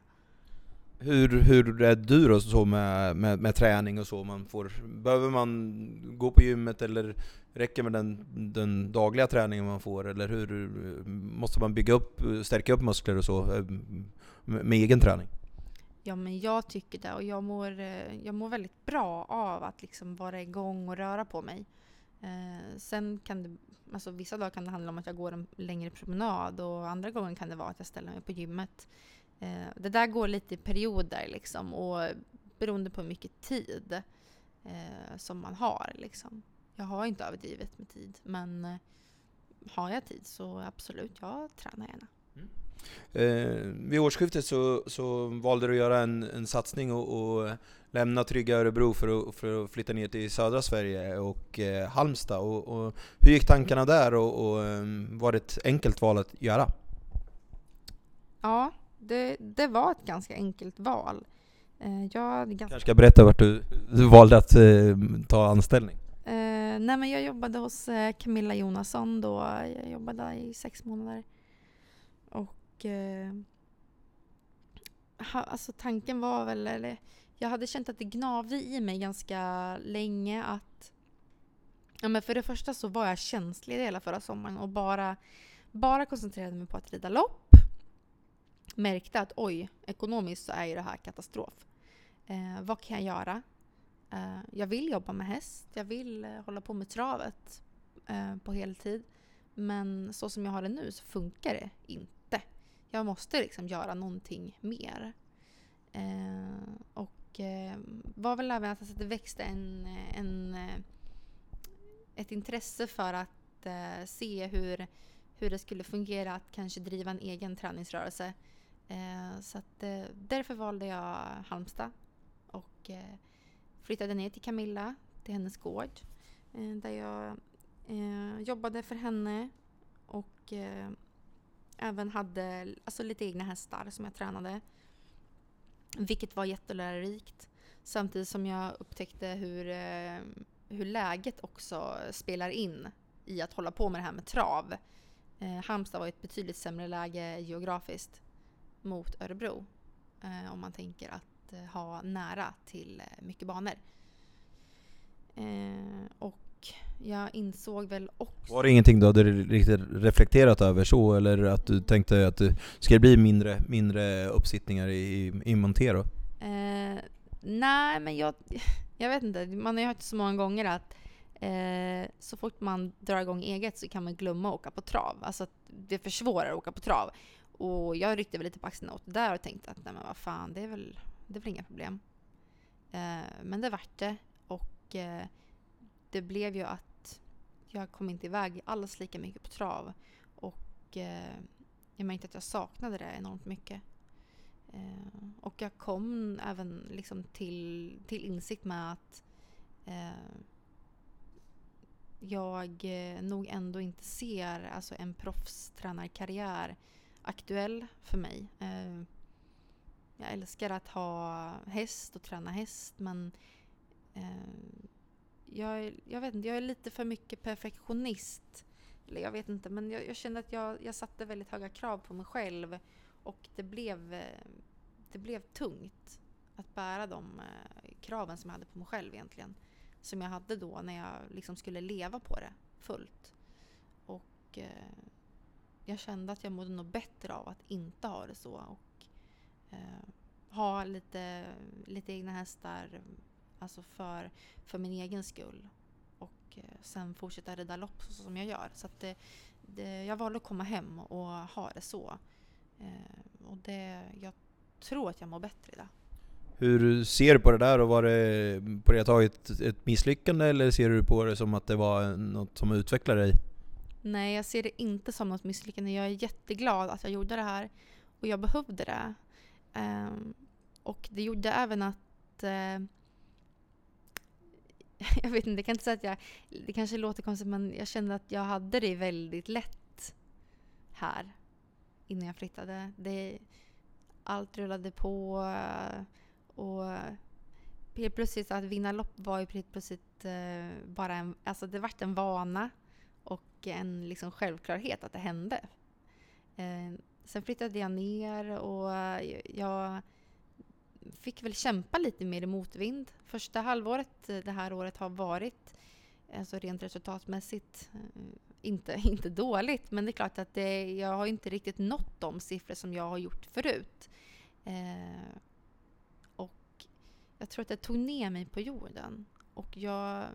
Hur, hur är du då så med, med, med, träning och så? Man får, behöver man gå på gymmet eller räcker med den, den dagliga träningen man får? Eller hur måste man bygga upp, stärka upp muskler och så eh, med, med egen träning? Ja men jag tycker det och jag mår, eh, jag mår väldigt bra av att liksom vara igång och röra på mig. Eh, sen kan det, alltså vissa dagar kan det handla om att jag går en längre promenad och andra gånger kan det vara att jag ställer mig på gymmet. Eh, det där går lite i perioder liksom och beroende på hur mycket tid eh, som man har. Liksom. Jag har inte överdrivet med tid men eh, har jag tid så absolut, jag tränar gärna. Mm. Eh, vid årsskiftet så, så valde du att göra en, en satsning och, och lämna trygga Örebro för att, för att flytta ner till södra Sverige och eh, Halmstad. Och, och, hur gick tankarna där och, och um, var det ett enkelt val att göra? Ja, det, det var ett ganska enkelt val. Eh, jag ganska... kanske ska berätta vart du, du valde att eh, ta anställning? Eh, nej men jag jobbade hos eh, Camilla Jonasson då. Jag jobbade i sex månader. Och ha, alltså tanken var väl, eller jag hade känt att det gnavde i mig ganska länge att Ja men för det första så var jag känslig hela förra sommaren och bara, bara koncentrerade mig på att rida lopp märkte att oj, ekonomiskt så är ju det här katastrof. Eh, vad kan jag göra? Eh, jag vill jobba med häst, jag vill eh, hålla på med travet eh, på heltid. Men så som jag har det nu så funkar det inte. Jag måste liksom göra någonting mer. Eh, och eh, var väl även att det växte en, en, eh, ett intresse för att eh, se hur hur det skulle fungera att kanske driva en egen träningsrörelse. Eh, så att, eh, därför valde jag Halmstad och eh, flyttade ner till Camilla, till hennes gård. Eh, där jag eh, jobbade för henne och eh, även hade alltså, lite egna hästar som jag tränade. Vilket var jättelärorikt. Samtidigt som jag upptäckte hur, eh, hur läget också spelar in i att hålla på med det här med trav. Eh, Halmstad var ett betydligt sämre läge geografiskt mot Örebro. Eh, om man tänker att eh, ha nära till eh, mycket banor. Eh, och jag insåg väl också... Var det ingenting du hade riktigt reflekterat över så, eller att du tänkte att det skulle bli mindre, mindre uppsittningar i, i Montero? Nej, men jag, jag vet inte. Man har ju hört så många gånger att Eh, så fort man drar igång eget så kan man glömma att åka på trav. Alltså att det försvårar att åka på trav. Och jag ryckte väl lite på axlarna åt det där och tänkte att nej men vad fan, det är väl, det är väl inga problem. Eh, men det vart det. Och eh, det blev ju att jag kom inte iväg alls lika mycket på trav. Och eh, jag märkte att jag saknade det enormt mycket. Eh, och jag kom även liksom till, till insikt med att eh, jag eh, nog ändå inte ser alltså, en proffstränarkarriär aktuell för mig. Eh, jag älskar att ha häst och träna häst men eh, jag, jag vet inte, jag är lite för mycket perfektionist. Eller jag vet inte, men jag, jag kände att jag, jag satte väldigt höga krav på mig själv och det blev, eh, det blev tungt att bära de eh, kraven som jag hade på mig själv egentligen som jag hade då när jag liksom skulle leva på det fullt. Och eh, jag kände att jag mådde nog bättre av att inte ha det så och eh, ha lite, lite egna hästar alltså för, för min egen skull. Och eh, sen fortsätta rida lopp så som jag gör. Så att det, det, jag valde att komma hem och ha det så. Eh, och det, jag tror att jag mår bättre idag. Hur ser du på det där och var det på det taget ett misslyckande eller ser du på det som att det var något som utvecklade dig? Nej, jag ser det inte som något misslyckande. Jag är jätteglad att jag gjorde det här och jag behövde det. Um, och det gjorde även att uh, jag vet inte, jag kan inte säga att jag... Det kanske låter konstigt men jag kände att jag hade det väldigt lätt här innan jag flyttade. Det, allt rullade på. Eh, och helt plötsligt att vinna lopp var ju helt plötsligt eh, bara en, alltså det vart en vana och en liksom självklarhet att det hände. Eh, sen flyttade jag ner och jag fick väl kämpa lite mer i motvind. Första halvåret eh, det här året har varit alltså rent resultatmässigt eh, inte, inte dåligt. Men det är klart att det, jag har inte riktigt nått de siffror som jag har gjort förut. Eh, jag tror att det tog ner mig på jorden. Och jag,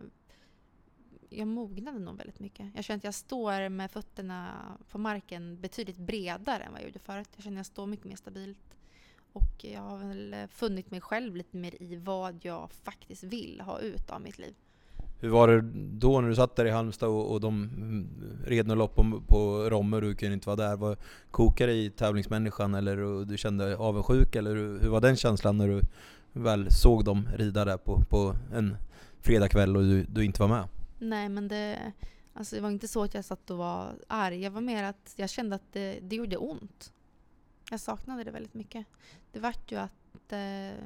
jag mognade nog väldigt mycket. Jag känner att jag står med fötterna på marken betydligt bredare än vad jag gjorde förut. Jag känner att jag står mycket mer stabilt. Och jag har väl funnit mig själv lite mer i vad jag faktiskt vill ha ut av mitt liv. Hur var det då när du satt där i Halmstad och, och de mm, red några lopp på, på Romme och du kunde inte vara där? Var, kokade i tävlingsmänniskan eller och du kände avundsjuk? Eller hur, hur var den känslan när du väl såg dem rida där på, på en fredagkväll och du, du inte var med? Nej, men det, alltså det var inte så att jag satt och var arg. Jag var mer att jag kände att det, det gjorde ont. Jag saknade det väldigt mycket. Det vart ju att eh,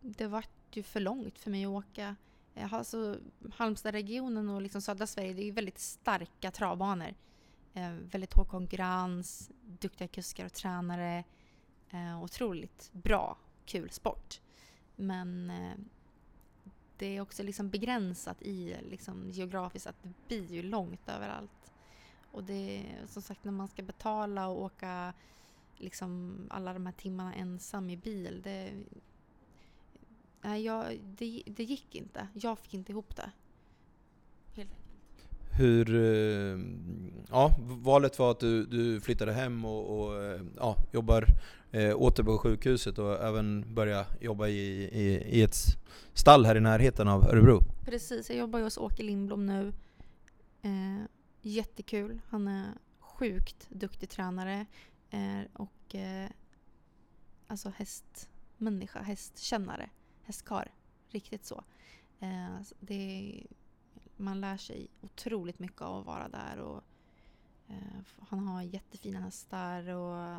det vart ju för långt för mig att åka. Alltså, Halmstadregionen och liksom södra Sverige, det är ju väldigt starka travbanor. Eh, väldigt hård konkurrens, duktiga kuskar och tränare. Eh, otroligt bra kul sport. Men eh, det är också liksom begränsat i liksom geografiskt att det blir ju långt överallt. Och det som sagt när man ska betala och åka liksom alla de här timmarna ensam i bil. Det, nej, jag, det, det gick inte. Jag fick inte ihop det. Helt hur, eh, ja, valet var att du, du flyttade hem och, och eh, ja, jobbar eh, åter på sjukhuset och även börja jobba i, i, i ett stall här i närheten av Örebro. Precis, jag jobbar ju hos Åke Lindblom nu. Eh, jättekul. Han är sjukt duktig tränare eh, och eh, alltså hästmänniska, hästkännare, hästkar. Riktigt så. Eh, det, man lär sig otroligt mycket av att vara där och eh, han har jättefina hästar och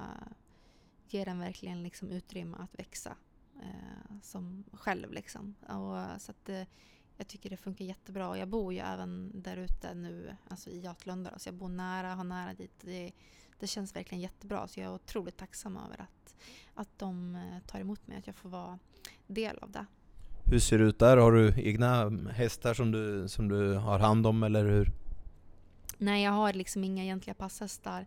ger den verkligen liksom utrymme att växa eh, som själv. Liksom. Och, så att, eh, jag tycker det funkar jättebra. Och jag bor ju även där ute nu, alltså i Jatlunda. Så jag bor nära, har nära dit. Det, det känns verkligen jättebra. Så jag är otroligt tacksam över att, att de eh, tar emot mig, att jag får vara del av det. Hur ser det ut där? Har du egna hästar som du, som du har hand om eller hur? Nej, jag har liksom inga egentliga passhästar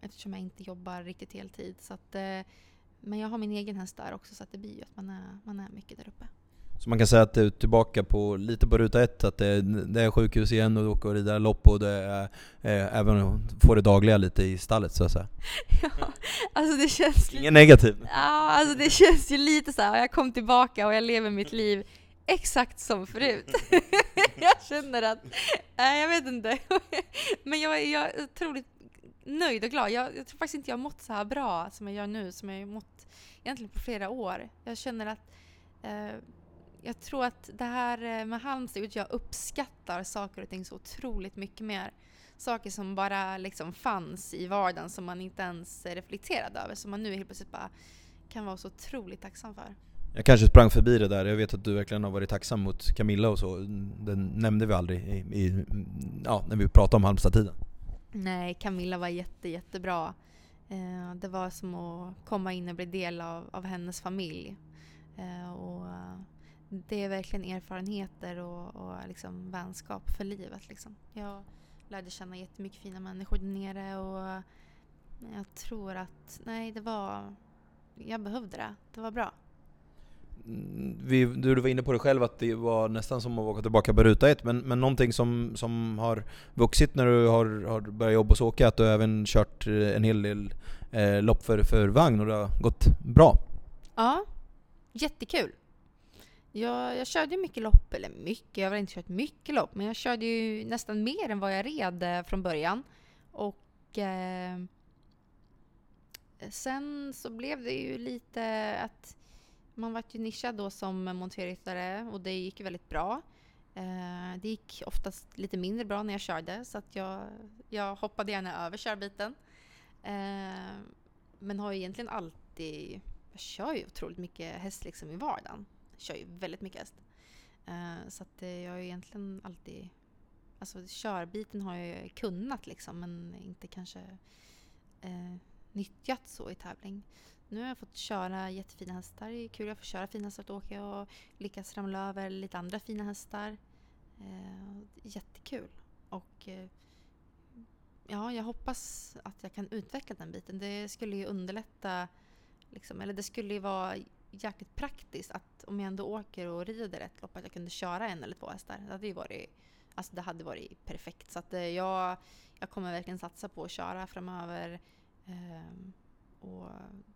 eftersom jag inte jobbar riktigt heltid. Så att, eh, men jag har min egen häst där också så att det blir ju att man är, man är mycket där uppe. Så man kan säga att du är tillbaka på, lite på ruta ett, att det, det är sjukhus igen och du åker och rider lopp och det är eh, även får det dagliga lite i stallet så att säga. ja, alltså det känns... Ingen negativ? Ja, alltså det känns ju lite så här, jag kom tillbaka och jag lever mitt liv exakt som förut. jag känner att, nej jag vet inte. Men jag, jag är otroligt nöjd och glad. Jag, jag tror faktiskt inte jag har mått så här bra som jag gör nu, som jag har mått egentligen på flera år. Jag känner att eh, jag tror att det här eh, med Halmstad jag uppskattar saker och ting så otroligt mycket mer. Saker som bara liksom fanns i vardagen som man inte ens reflekterade över, som man nu helt plötsligt bara kan vara så otroligt tacksam för. Jag kanske sprang förbi det där, jag vet att du verkligen har varit tacksam mot Camilla och så. Den nämnde vi aldrig i, i ja, när vi pratade om Halmstad-tiden. Nej, Camilla var jätte, jättebra. Eh, det var som att komma in och bli del av, av hennes familj. Eh, och eh, det är verkligen erfarenheter och, och liksom vänskap för livet. Liksom. Jag lärde känna jättemycket fina människor där nere och jag tror att, nej det var, jag behövde det. Det var bra. Mm, vi, du var inne på det själv att det var nästan som att åka tillbaka på ruta ett, men, men någonting som, som har vuxit när du har, har börjat jobba hos Åke, att du har även kört eh, en hel del eh, lopp för, för vagn och det har gått bra. Ja, jättekul. Jag, jag körde ju mycket lopp, eller mycket, jag har väl inte kört mycket lopp, men jag körde ju nästan mer än vad jag red eh, från början. Och eh, sen så blev det ju lite att man var ju nischad då som monterryttare och det gick ju väldigt bra. Eh, det gick oftast lite mindre bra när jag körde så att jag, jag hoppade gärna över körbiten. Eh, men har ju egentligen alltid, jag kör ju otroligt mycket häst liksom i vardagen kör ju väldigt mycket häst. Eh, så att eh, jag har ju egentligen alltid... Alltså körbiten har jag ju kunnat liksom men inte kanske eh, nyttjat så i tävling. Nu har jag fått köra jättefina hästar. Det är kul att få köra fina hästar Att åka och lyckas ramla över lite andra fina hästar. Eh, jättekul. Och eh, ja, jag hoppas att jag kan utveckla den biten. Det skulle ju underlätta, liksom, eller det skulle ju vara jäkligt praktiskt att om jag ändå åker och rider ett lopp att jag kunde köra en eller två hästar. Det hade ju varit, alltså det hade varit perfekt. Så att eh, jag, jag kommer verkligen satsa på att köra framöver. Eh, och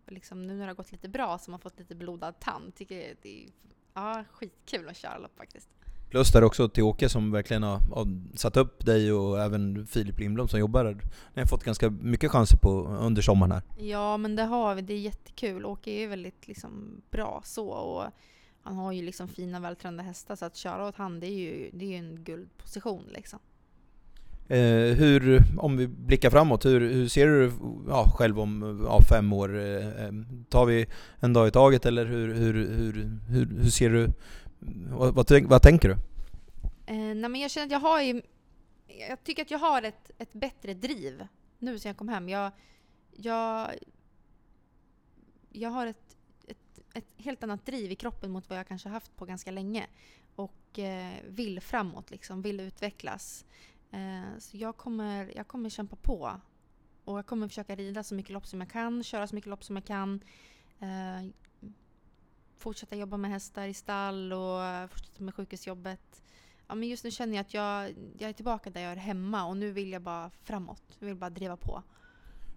liksom nu när det har gått lite bra så har man fått lite blodad tand. Tycker det är ja, skitkul att köra lopp faktiskt. Plus där också till Åke som verkligen har, har, satt upp dig och även Filip Lindblom som jobbar där. Ni har fått ganska mycket chanser på under sommaren här. Ja men det har vi, det är jättekul. Åke är väldigt liksom, bra så och han har ju liksom fina vältränade hästar så att köra åt han det är ju, det är ju en guldposition liksom. Eh, hur, om vi blickar framåt, hur, hur ser du ja, själv om ja, fem år? Eh, eh tar vi en dag i taget eller hur, hur, hur, hur, hur ser du vad, vad, vad tänker du? Eh, nej men jag känner att jag har ju, jag tycker att jag har ett, ett bättre driv nu sen jag kom hem. Jag, jag, jag har ett, ett, ett helt annat driv i kroppen mot vad jag kanske haft på ganska länge. Och eh, vill framåt, liksom, vill utvecklas. Eh, så jag kommer, jag kommer kämpa på. Och jag kommer försöka rida så mycket lopp som jag kan, köra så mycket lopp som jag kan. Eh, fortsätta jobba med hästar i stall och fortsätta med sjukhusjobbet. Ja, men just nu känner jag att jag, jag är tillbaka där jag är hemma och nu vill jag bara framåt. Jag vill bara driva på.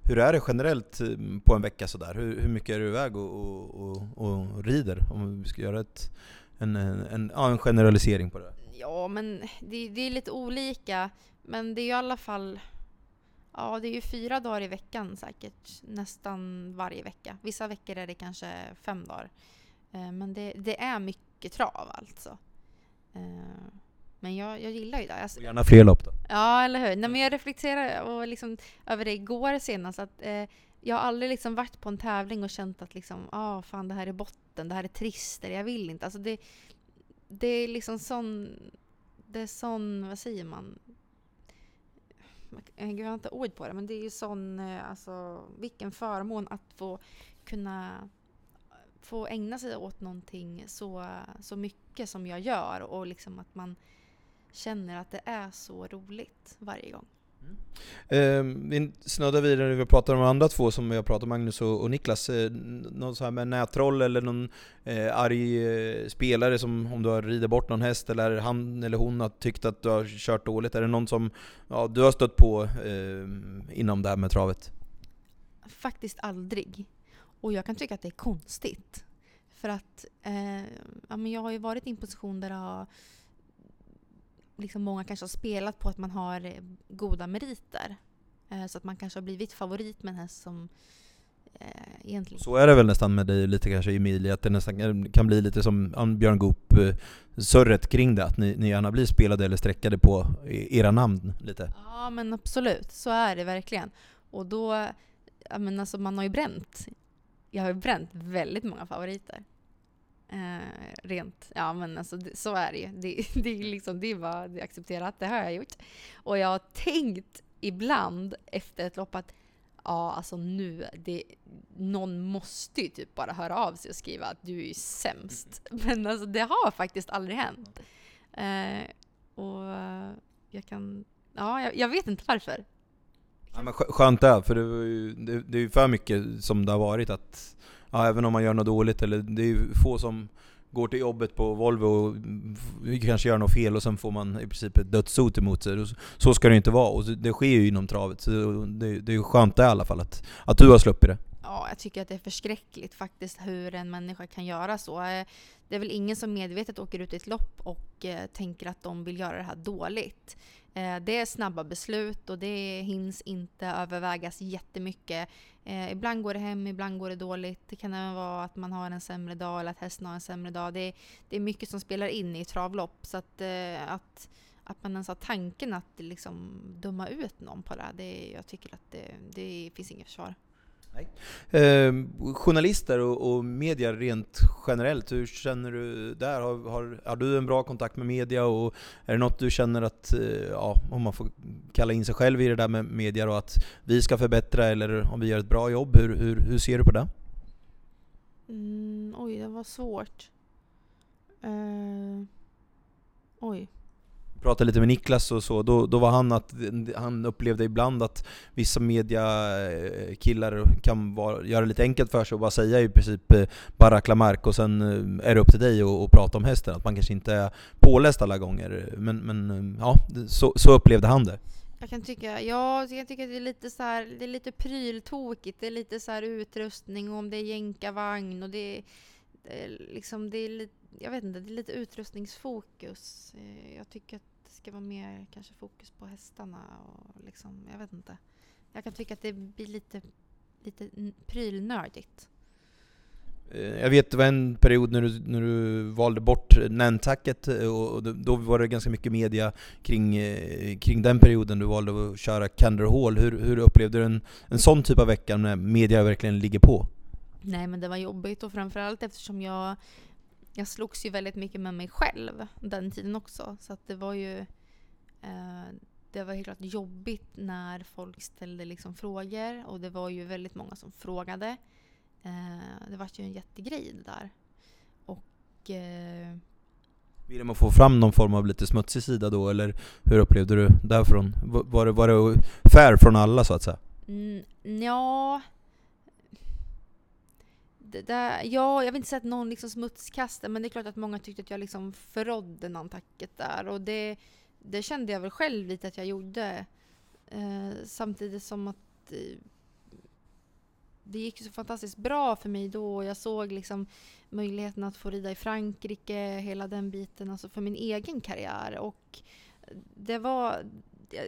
Hur är det generellt mm, på en vecka sådär? Hur, hur mycket är du iväg och, och, och, och rider? Om vi ska göra ett, en, en, en, ja, en generalisering på det. Ja, men det, det är lite olika. Men det är ju i alla fall Ja, det är ju fyra dagar i veckan säkert. Nästan varje vecka. Vissa veckor är det kanske fem dagar. Eh, men det, det är mycket trav alltså. Eh, men jag, jag gillar ju det. Alltså, Och gärna fler lopp då. Ja, eller hur? Nej, men jag reflekterar och liksom över det igår senast. Att, eh, jag har aldrig liksom varit på en tävling och känt att liksom, ah, fan, det här är botten, det här är trist, eller jag vill inte. Alltså det, det är liksom sån... Det är sån, vad säger man? Jag har inte ord på det, men det är ju sån, eh, alltså vilken förmån att få kunna få ägna sig åt någonting så, så mycket som jag gör och liksom att man känner att det är så roligt varje gång. Ehm, vi snuddar vidare, vi pratar om de andra två som vi har pratat om, Magnus och, Niklas. Eh, någon så här med nätroll eller någon eh, arg eh, spelare som om du har ridit bort någon häst eller han eller hon har tyckt att du har kört dåligt? Är det någon som ja, du har stött på eh, inom det här med travet? Faktiskt aldrig. Och jag kan tycka att det är konstigt. För att eh, ja, men jag har ju varit i en position där det har liksom många kanske har spelat på att man har eh, goda meriter. Eh, så att man kanske har blivit favorit med en häst som eh, egentligen... Så är det väl nästan med dig lite kanske Emilia, att det nästan kan bli lite som Björn Goop eh, surret kring det, att ni, ni gärna blir spelade eller streckade på era namn lite. Ja men absolut, så är det verkligen. Och då, ja men alltså man har ju bränt. Jag har ju bränt väldigt många favoriter. Eh, rent, ja men alltså det, så är det ju. Det, det är liksom, det är bara det är accepterat, det har jag gjort. Och jag har tänkt ibland efter ett lopp att ja alltså nu, det, någon måste ju typ bara höra av sig och skriva att du är ju sämst. Men alltså det har faktiskt aldrig hänt. Eh, och jag kan, ja jag, jag vet inte varför. Ja, men skö- skönt det, för det, var ju, det, det är ju för mycket som det har varit att ja, även om man gör något dåligt, eller det är ju få som går till jobbet på Volvo och kanske gör något fel och sen får man i princip ett dödshot emot sig. Så- ska det ju inte vara, och det sker ju inom travet. Så det, det är ju skönt det i alla fall att, att du har sluppit det. Ja, jag tycker att det är förskräckligt faktiskt hur en människa kan göra så. Eh, det är väl ingen som medvetet åker ut i ett lopp och eh, tänker att de vill göra det här dåligt. Eh, Det är snabba beslut och det hinns inte övervägas jättemycket. Eh, Ibland går det hem, ibland går det dåligt. Det kan även vara att man har en sämre dag eller att hästen har en sämre dag. Det är, det är mycket som spelar in i travlopp. Så att, eh, att, att man ens har tanken att liksom döma ut någon på det, här, det jag tycker att det, det finns inget försvar. Eh, journalister och, och media rent generellt, hur känner du där? Har, har, har du en bra kontakt med media och är det något du känner att, eh, ja, om man får kalla in sig själv i det där med media då, att vi ska förbättra eller om vi gör ett bra jobb, hur, hur, hur ser du på det? Mm, oj, det var svårt. Eh, oj. Pratade lite med Niklas och så, då, då var han att han upplevde ibland att vissa mediakillar eh, kan vara, göra det lite enkelt för sig och bara säga i princip eh, bara klamark och sen eh, är det upp till dig att prata om hästen. Att man kanske inte är påläst alla gånger. Men, men ja, så, så upplevde han det. Jag kan tycka, ja, jag tycker att det är lite så här, det är lite pryltokigt. Det är lite så här utrustning och om det är jänkarvagn och det det är liksom, det är lite, jag vet inte, det är lite utrustningsfokus. Eh, Jag tycker att det ska vara mer kanske fokus på hästarna och liksom, jag vet inte. Jag kan tycka att det blir lite, lite prylnördigt. Eh, Jag vet det var en period när du, när du valde bort Nantucket eh, och då- var det ganska mycket media kring, kring den perioden du valde att köra Candor Hall. Hur, hur upplevde du en, en sån typ av vecka när media verkligen ligger på? Nej men det var jobbigt och framförallt eftersom jag jag slogs ju väldigt mycket med mig själv den tiden också. Så att det var ju eh, det var helt klart jobbigt när folk ställde liksom frågor och det var ju väldigt många som frågade. Eh, det var ju en jättegrej det där. Och eh, Ville man få fram någon form av lite smutsig sida då, eller hur upplevde du därifrån? Va- Var det, var det fair från alla så att säga? Mm, ja. Det där, ja, jag vill inte säga att någon liksom smutskastade, men det är klart att många tyckte att jag liksom förrådde Nantucket där. Och det, det kände jag väl själv lite att jag gjorde. Eh, samtidigt som att eh, det gick så fantastiskt bra för mig då. Jag såg liksom möjligheten att få rida i Frankrike, hela den biten, alltså för min egen karriär. Och det var...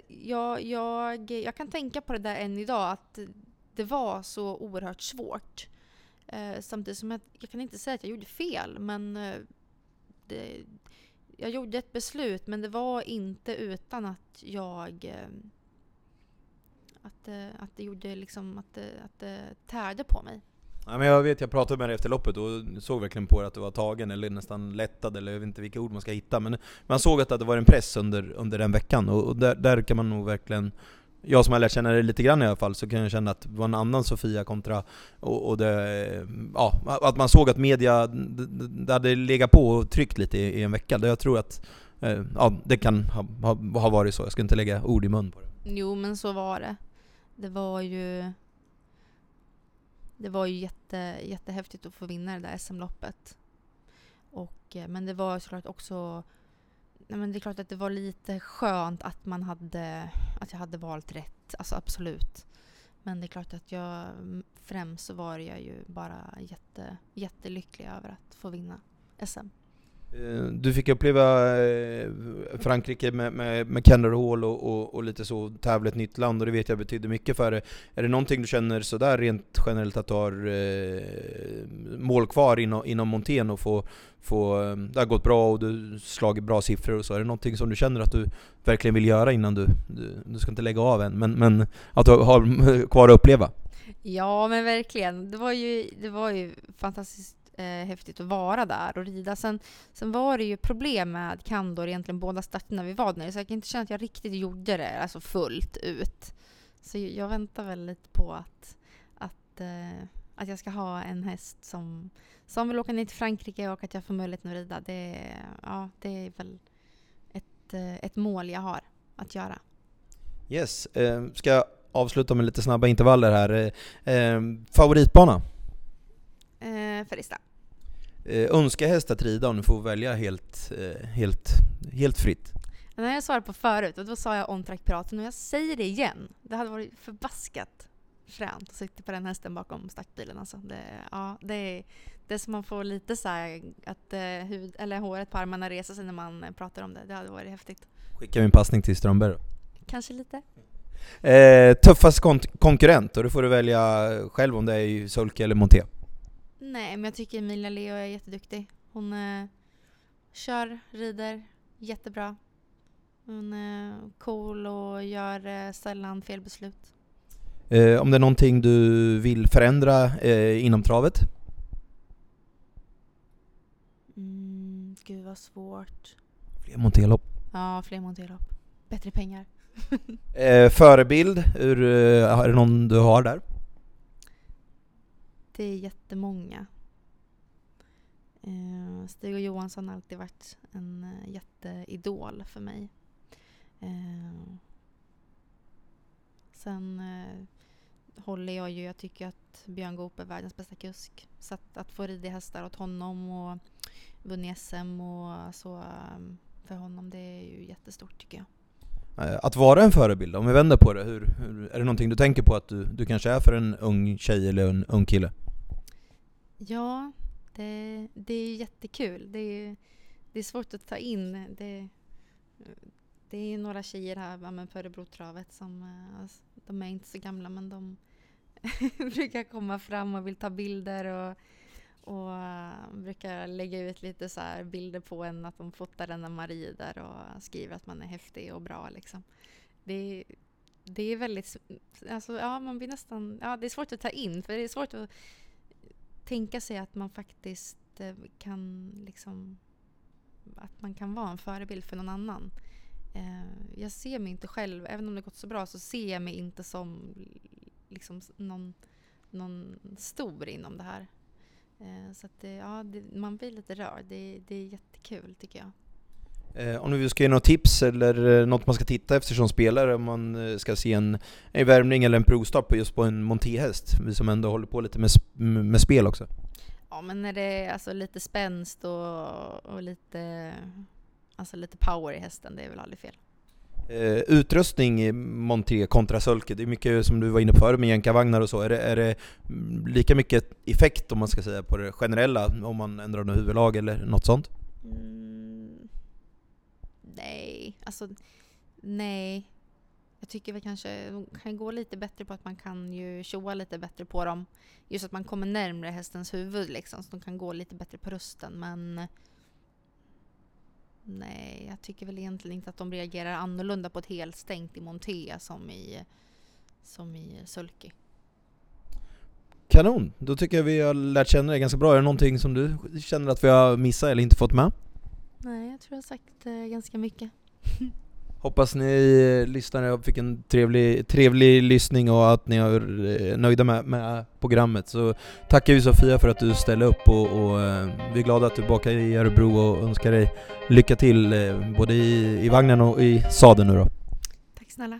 Jag, jag, jag kan tänka på det där än idag, att det var så oerhört svårt. Eh, samtidigt som jag, jag kan inte säga att jag gjorde fel, men eh, det, jag gjorde ett beslut, men det var inte utan att jag eh, att, eh, att det gjorde liksom att det, att det tärde på mig. Ja, men jag vet, jag pratade med dig efter loppet och såg verkligen på dig att du var tagen eller nästan lättad eller jag vet inte vilka ord man ska hitta men man såg att det var en press under, under den veckan och, och där, där kan man nog verkligen jag som har lärt känna dig lite grann i alla fall, så kan jag känna att det var en annan Sofia kontra, och, och det, ja, att man såg att media, det hade legat på och tryckt lite i, i en vecka. Jag tror att, eh, ja, det kan ha, ha, ha varit så. Jag ska inte lägga ord i mun på det. Jo, men så var det. Det var ju det var ju jätte, jättehäftigt att få vinna det där SM-loppet. Och, eh, men det var såklart också nej men det är klart att det var lite skönt att man hade att jag hade valt rätt. Alltså absolut. Men det är klart att jag mm, främst så var jag ju bara jätte, jättelycklig över att få vinna SM. Eh, du fick uppleva eh, Frankrike med, med, med Kendall Hall och, och, och, lite så, tävla ett nytt land och det vet jag betyder mycket för dig. Är det någonting du känner sådär rent generellt att du har eh, mål kvar inom, inom Montén och få, få, ehm, det har gått bra och du slagit bra siffror och så. Är det någonting som du känner att du verkligen vill göra innan du, du, du ska inte lägga av än, men, men att du har kvar att uppleva? Ja men verkligen. Det var ju, det var ju fantastiskt eh, häftigt att vara där och rida. Sen, sen var det ju problem med Kandor egentligen båda starterna vi var där så jag kan inte känna att jag riktigt gjorde det alltså fullt ut. Så jag väntar väl lite på att, att, eh, att jag ska ha en häst som, som vill åka ner till Frankrike och att jag får möjligheten att rida. Det, ja, det är väl ett, eh, ett mål jag har att göra. Yes, eh, ska jag avsluta med lite snabba intervaller här. Eh, eh favoritbana? Eh, Ferrista. Eh, önska häst att rida om du får välja helt, eh, helt, helt fritt? Den har jag svarat på förut och då sa jag Ontrack Piraten och jag säger det igen. Det hade varit förbaskat fränt att sitta på den hästen bakom startbilen. Alltså. Det, ja, det, är, det är som man får lite så här, att eh, hud, eller håret på armarna reser sig när man pratar om det. Det hade varit häftigt. Skickar vi en passning till Strömberg då? Kanske lite. Eh, tuffast kon konkurrent, och då får du välja själv om det är Sulke eller Monté. Nej, men jag tycker Emilia Leo är jätteduktig. Hon eh, kör, rider jättebra. Hon är cool och gör eh, sällan fel beslut. Eh, om det är någonting du vill förändra eh, inom travet? Mm, gud vad svårt. Fler monterlopp? Ja, fler monterlopp. Bättre pengar. eh, förebild, ur, eh, är det någon du har där? Det är jättemånga. Eh, Stig och Johansson har alltid varit en eh, jätteidol för mig. Eh, sen eh, håller jag ju, jag tycker att Björn Goop är världens bästa kusk. Så att, att få rida hästar åt honom och vunnit SM och så um, för honom, det är ju jättestort tycker jag. Eh, att vara en förebild, om vi vänder på det, hur, hur, är det någonting du tänker på att du, du kanske är för en ung tjej eller en ung kille? Ja, det, det är jättekul. Det är, det är svårt att ta in. Det, det är några tjejer här på Örebrotravet som, eh, alltså, de är inte så gamla men de brukar komma fram och vill ta bilder och, och eh, brukar lägga ut lite så bilder på en att de fotar en när man rider och skriver att man är häftig och bra liksom. Det, det är väldigt, alltså ja man blir nästan, ja det är svårt att ta in för det är svårt att tänka sig att man faktiskt eh, kan liksom att man kan vara en förebild för någon annan. Eh, jag ser mig inte själv, även om det gått så bra, så ser jag mig inte som liksom någon, någon stor inom det här. Eh, så att det, ja, det, man blir lite rörd. Det, det är jättekul tycker jag. Eh, om du ska ge något tips eller eh, något man ska titta efter som spelare om man eh, ska se en, en värmning eller en provstart på just på en montéhäst, som ändå håller på lite med, med spel också. Ja men när det är alltså lite spänst och, och lite, alltså lite power i hästen, det är väl aldrig fel. Eh, utrustning i Monté kontra Sölke? det är mycket som du var inne på förut med jänkarvagnar och så. Är det, är det mm, lika mycket effekt om man ska säga på det generella om man ändrar något huvudlag eller något sånt? Mm, nej, alltså nej. Jag tycker väl kanske de kan gå lite bättre på att man kan ju tjoa lite bättre på dem. Just att man kommer närmre hästens huvud liksom, så de kan gå lite bättre på rösten. Men nej, jag tycker väl egentligen inte att de reagerar annorlunda på ett helstängt i Montea som i, som i Sulky. Kanon! Då tycker jag vi har lärt känna dig ganska bra. Är det någonting som du känner att vi har missat eller inte fått med? Nej, jag tror jag har sagt eh, ganska mycket. Hoppas ni lyssnare fick en trevlig, trevlig lyssning och att ni är eh, nöjda med, med programmet. Så tackar vi Sofia för att du ställde upp och, och eh, vi är glada att du är tillbaka i Örebro och önskar dig lycka till eh, både i, i vagnen och i sadeln nu då. Tack snälla.